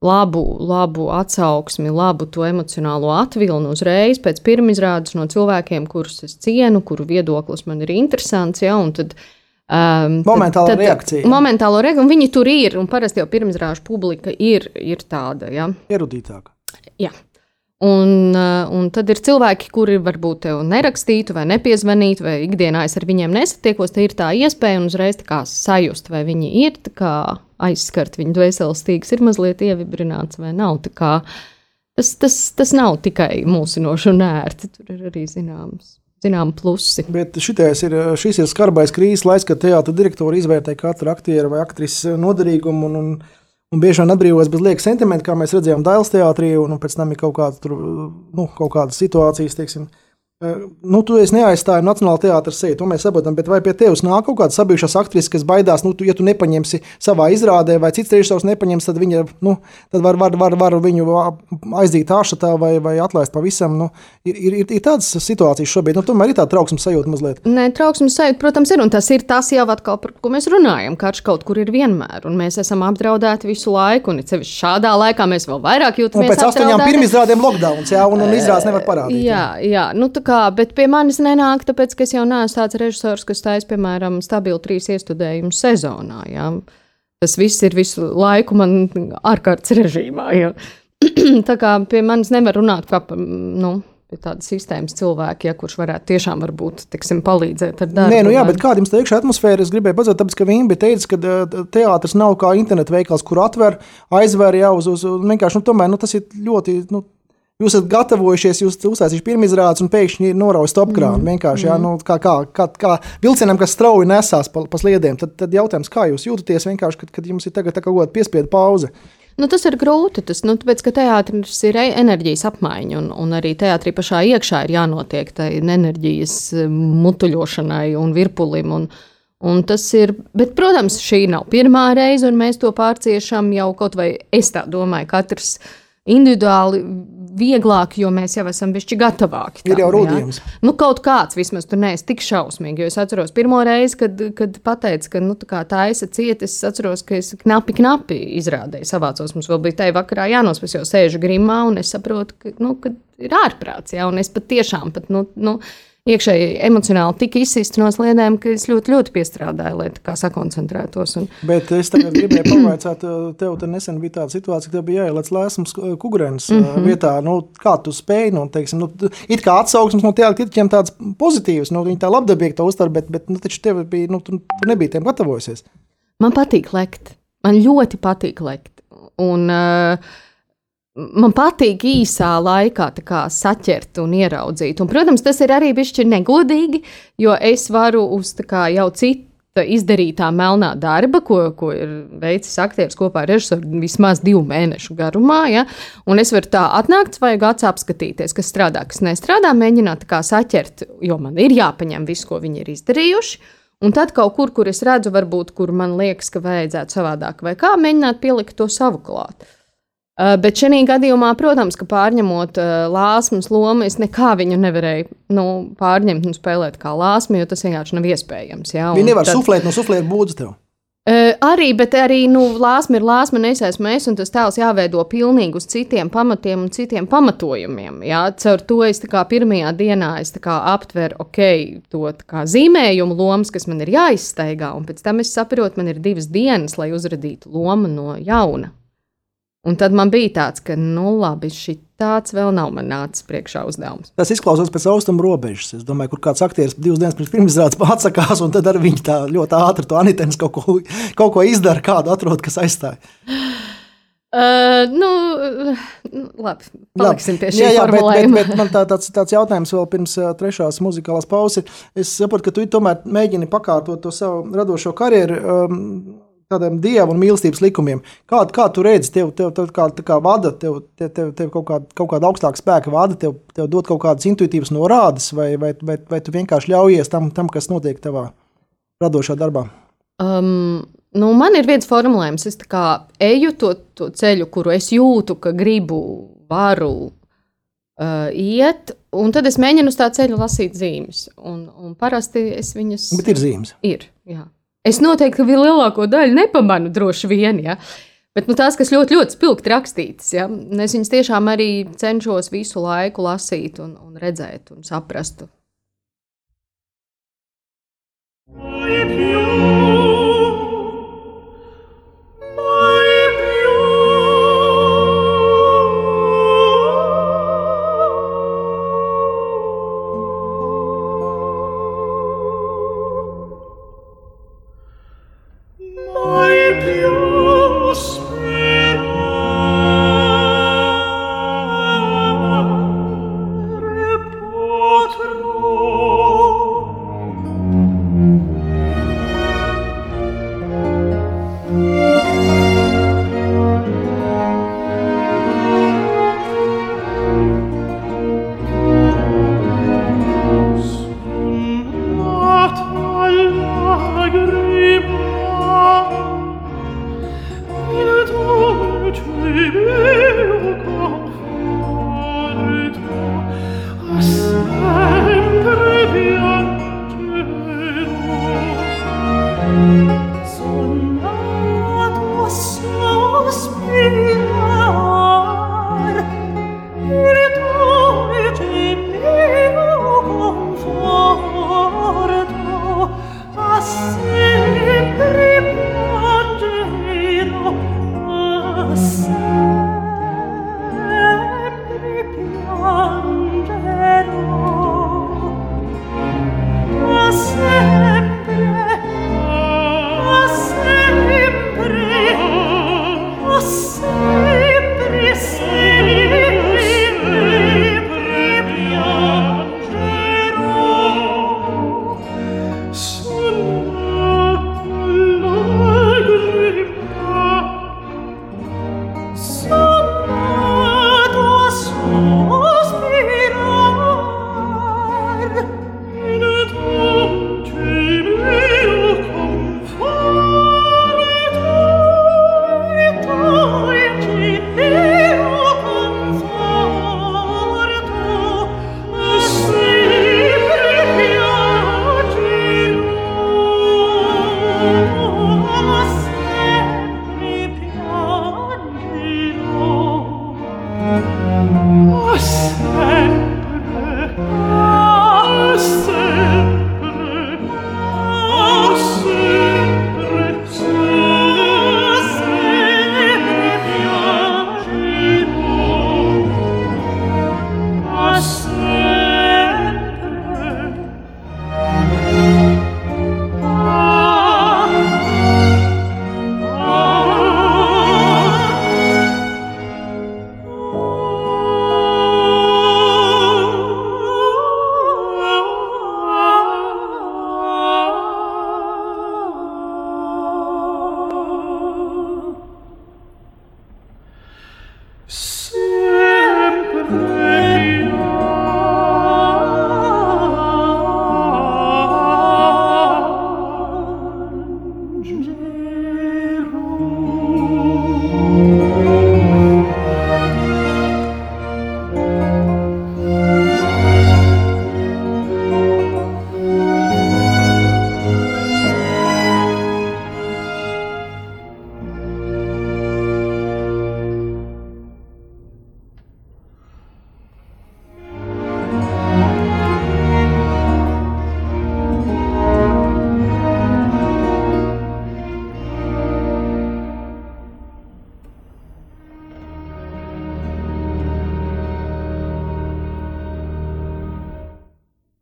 labu, labu atsauksmi, labu to emocionālo atvilni uzreiz pēc pirmizrādes no cilvēkiem, kurus es cienu, kuru viedoklis man ir interesants. Ja, tad, uh, Um, momentāla tad, tad, reakcija. Momentālo reakciju, un viņi tur ir, un parasti jau pirmsrāžu publika ir, ir tāda. Ja? Erudītāka. Jā. Un, uh, un tad ir cilvēki, kuri varbūt te nerakstītu, vai nepiezvanītu, vai ikdienā es ar viņiem nesatiekos. Tā ir tā iespēja un uzreiz tā sajust, vai viņi ir aizskart, viņu dvēseles stīgs ir mazliet ievibrināts vai nav. Tas, tas, tas nav tikai mūsinoši un ērti, tur ir arī zināms zinām, plusi. Bet ir, šis ir skarbais krīzes laiks, kad teātris direktori izvērtē katru aktieru vai aktrises noderīgumu. Un, un, un bieži vien atbrīvojas bez lieka sentimenta, kā mēs redzējām Dailas teātrī, un, un pēc tam ir kaut, kāda, tur, nu, kaut kādas situācijas, teiksim, Nu, tu neaizstāji Nacionālā teātris seju, to mēs saprotam, bet vai pie tevis nāk kaut kāda sabijušās aktrises, kas baidās, nu, tu, ja tu nepaņemsi savā izrādē, vai cits režisors nepaņems, tad viņa, nu, tad var, var, var, var viņu aizdīt āršatā vai, vai atlaist pavisam. Nu, ir, ir, ir, tādas situācijas šobrīd, nu, tomēr ir tā trauksmes sajūta mazliet. Nē, trauksmes sajūta, protams, ir, un tas ir tas jau atkal, par ko mēs runājam, karš kaut kur ir vienmēr, un mēs esam apdraudēti visu laiku, un sevišķi šādā laikā mēs vēl vairāk jūtamies. Un pēc astoņām pirmizrādēm lockdowns, jā, un, un izrādes nevar parādīt. Jā, jā, nu tā kā, bet pie manis nenāk, tāpēc, ka es jau neesmu tāds režisors, kas taisa, piemēram, stabilu trīs iestudējumu sezonā. Jā. Tas viss ir visu laiku man ārkārtas režīmā. Jā. tā kā pie manis nevar runāt kā par, nu, tāda sistēmas cilvēki, ja, kurš varētu tiešām varbūt, tiksim, palīdzēt ar darbu. Nē, nu jā, bet kāda jums tā iekšā atmosfēra? Es gribēju pateikt, tāpēc, ka viņi bija teicis, ka teātris nav kā internetu veikals, kur atver, aizver jau uz, uz, uz vienkārši, nu, tomēr, nu, tas ir ļoti, nu, Jūs esat gatavojušies, jūs uzsācis pirmizrādes un pēkšņi noraujas stopkrānu. Mm. Vienkārši, jā, mm. nu, kā, kā, kā, kā vilcienam, kas strauji nesās pa, pa sliedēm. Tad, tad jautājums, kā jūs jūtaties vienkārši, kad, kad jums ir tagad kaut kāda piespiedu pauze? Nu, tas ir grūti. Tas, nu, tāpēc, ka teātris ir e- enerģijas apmaiņa, un, un arī teātrī pašā iekšā ir jānotiek tai enerģijas mutuļošanai un virpulim. Un, Un tas ir, bet, protams, šī nav pirmā reize, un mēs to pārciešam jau kaut vai es tā domāju, katrs uh, individuāli vieglāk, jo mēs jau esam bijuši gatavāki. Tam, ir jau rudījums. Nu, kaut kāds vismaz tur neesmu tik šausmīgi. Es atceros pirmo reizi, kad, kad pateicu, ka nu, tā, tā esi cieta. Es atceros, ka es knapi, knapi izrādīju savācos. Mums vēl bija tajā vakarā jānospēs, jo sēžu grimā un es saprotu, ka, nu, ka ir ārprāts. Ja? Un es pat tiešām pat, nu, nu, iekšēji emocionāli tik izsist no sliedēm, ka es ļoti, ļoti piestrādāju, lai tā sakoncentrētos. Un... Bet es gribēju pavaicāt, tev te nesen bija tāda situācija, ka tev bija jāieliec lēsums kukurēnas mm -hmm. vietā. Nu, kā tu spēj, nu, teiksim, nu, it kā atsauksmes no teātriem tāds pozitīvs, nu, viņi tā labdabīgi to uztver, bet, bet nu, taču tev bija, nu, tu, tu nebija tiem gatavojusies. Man patīk lekt. Man ļoti patīk lekt. Un, uh, man patīk īsā laikā kā, saķert un ieraudzīt. Un, protams, tas ir arī bijis negodīgi, jo es varu uz kā, jau citu. Izdarītā melnā darba, ko, ko ir veicis aktieris kopā ar režisoru vismaz divu mēnešu garumā. Ja? Un es varu tā atnākt, vajag apskatīties, kas strādā, kas nestrādā, mēģināt kā saķert, jo man ir jāpaņem viss, ko viņi ir izdarījuši. Un tad kaut kur, kur es redzu, varbūt, kur man liekas, ka vajadzētu savādāk vai kā, mēģināt pielikt to savu klātu. Uh, bet šajā gadījumā, protams, ka pārņemot uh, lāsmas lomu, es nekā viņu nevarēju nu, pārņemt un spēlēt kā lāsmu, jo tas vienkārši nav iespējams. Ja? Viņi nevar tad... suflēt no suflēt būdas tev. Uh, arī, bet arī nu, lāsma ir lāsma, un es esmu es, un tas tēls jāveido pilnīgi uz citiem pamatiem un citiem pamatojumiem. Jā, caur to es kā pirmajā dienā kā aptveru, ok, to kā zīmējumu lomas, kas man ir jāizstaigā, un pēc tam es saprotu, man ir divas dienas, lai uzradītu lomu no jauna. Un tad man bija tāds, ka, nu, labi, šī tāds vēl nav man nācis priekšā uzdevums. Tas izklausās pēc austrumu robežas. Es domāju, kur kāds aktieris divas dienas pirms pirmizrādes atsakās, un tad arī viņi tā ļoti ātri to anitēnu kaut, ko, kaut ko izdara, kādu atrod, kas aizstāja. Uh, nu, labi, paliksim pie šī jā, jā, bet, bet, bet man tā, tāds, tāds jautājums vēl pirms uh, trešās muzikālās pauzes. Es saprotu, ka tu tomēr mēģini pakārtot to savu radošo karjeru. Um, tādiem dieva un mīlestības likumiem. Kā, kā tu redzi, tev, tev, tev kā, kā vada, tev, tev, tev, tev kaut, kāda, kaut kāda augstāka spēka vada, tev, tev dod kaut kādas intuitīvas norādes, vai, vai, vai, vai tu vienkārši ļaujies tam, tam, kas notiek tavā radošā darbā? Um, nu, man ir viens formulējums, es eju to, to ceļu, kuru es jūtu, ka gribu, varu uh, iet, un tad es mēģinu uz tā ceļa lasīt zīmes. Un, un parasti es viņas. Bet ir zīmes. Ir, jā. Es noteikti lielāko daļu nepamanu droši vien. Ja? Bet nu, tās, kas ļoti, ļoti spilgti rakstītas, ja? es viņas tiešām arī cenšos visu laiku lasīt, un, un redzēt un saprast.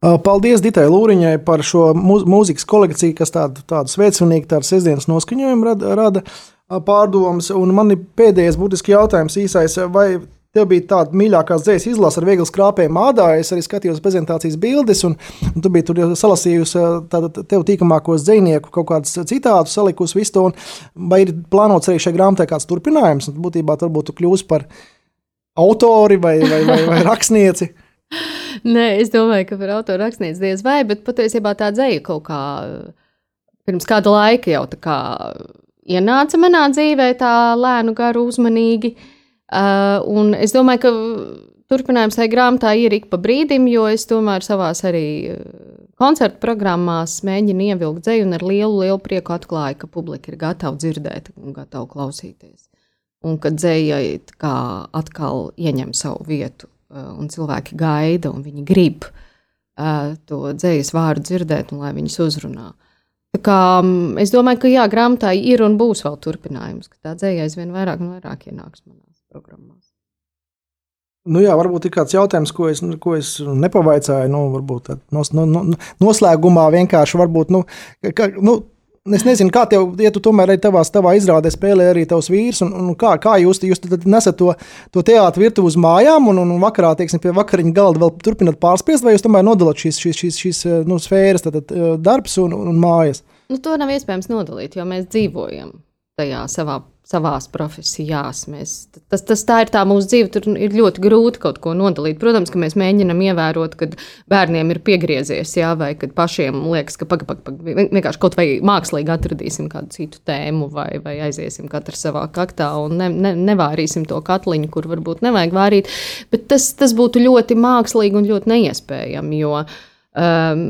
Paldies Ditai Lūriņai par šo mūzikas kolekciju, kas tādu, tādu sveicinājumu, tādu sestdienas noskaņojumu rada, rada pārdomas. Un man ir pēdējais būtisks jautājums īsais, vai Tev bija tāda mīļākā dzīslas izlase ar vieglu skrāpējumu ādā. Es arī skatījos prezentācijas bildes, un, un tu biji tur salasījusi tādu tev tīkamākos dzinieku, kaut kādus citātus, salikusi visu to. Vai ir plānots arī šai grāmatai kāds turpinājums? Un, būtībā varbūt tu kļūsi par autori vai, vai, vai, vai rakstnieci. Nē, es domāju, ka par autoru rakstnieci diez vai, bet patiesībā tā dzēja kaut kā pirms kāda laika jau tā kā ienāca manā dzīvē tā lēnu garu uzmanīgi. Uh, un es domāju, ka turpinājums tai grāmatai ir ik pa brīdim, jo es tomēr savās arī uh, koncertu programmās mēģinu ievilkt dzēju un ar lielu, lielu prieku atklāju, ka publika ir gatava dzirdēt un gatava klausīties. Un ka dzējai atkal ieņem savu vietu, un cilvēki gaida, un viņi grib uh, to dzējas vārdu dzirdēt, un lai viņus uzrunā. Tā kā, um, es domāju, ka jā, grāmatai ir un būs vēl turpinājums, ka tā dzēja aizvien vairāk un vairāk ienāks manā programmās. Nu jā, varbūt ir kāds jautājums, ko es, ko es nepavaicāju. Nu, varbūt nos, no, no, noslēgumā vienkārši varbūt. Nu, ka, nu, Es nezinu, kā tev, ja tu tomēr arī tavā, tavā izrādē spēlē arī tavs vīrs, un, un kā, kā jūs, jūs nesat to, to teātru virtuvi uz mājām, un, un, un vakarā, teiksim, pie vakariņa galda vēl turpināt pārspiest, vai jūs tomēr nodalāt šīs, šīs, šīs, šīs nu, sfēras, tad darbs un, un mājas? Nu, to nav iespējams nodalīt, jo mēs dzīvojam tajā savā savās profesijās. Mēs, tas, tas tā ir tā mūsu dzīve. Tur ir ļoti grūti kaut ko nodalīt. Protams, ka mēs mēģinām ievērot, kad bērniem ir piegriezies, jā, vai kad pašiem liekas, ka paga, paga, paga, vienkārši kaut vai mākslīgi atradīsim kādu citu tēmu, vai, vai aiziesim katrs savā kaktā un ne, ne, nevārīsim to katliņu, kur varbūt nevajag vārīt. Bet tas, tas būtu ļoti mākslīgi un ļoti neiespējami. Jo, um,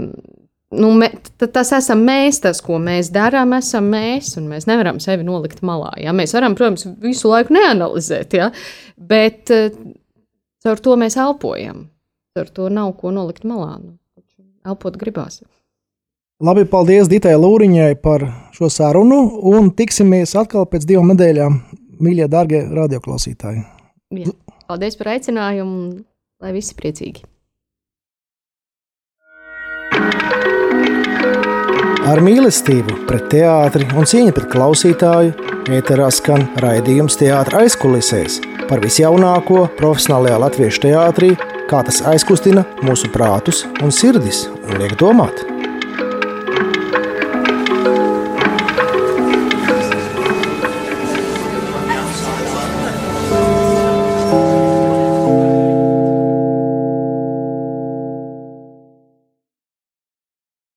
nu, me, tas esam mēs, tas, ko mēs darām, esam mēs, un mēs nevaram sevi nolikt malā. Ja? Mēs varam, protams, visu laiku neanalizēt, ja? bet uh, caur to mēs elpojam. Ar to nav ko nolikt malā. Nu, elpot gribās. Labi, paldies Ditai Lūriņai par šo sarunu, un tiksimies atkal pēc divām nedēļām, mīļie, darbie radioklausītāji. Ja. Paldies par aicinājumu, lai visi priecīgi! Ar mīlestību pret teātri un cieņu pret klausītāju ēterā skan raidījums teātris aizkulisēs par visjaunāko profesionālajā latviešu teātrī, kā tas aizkustina mūsu prātus un sirdis un liek domāt.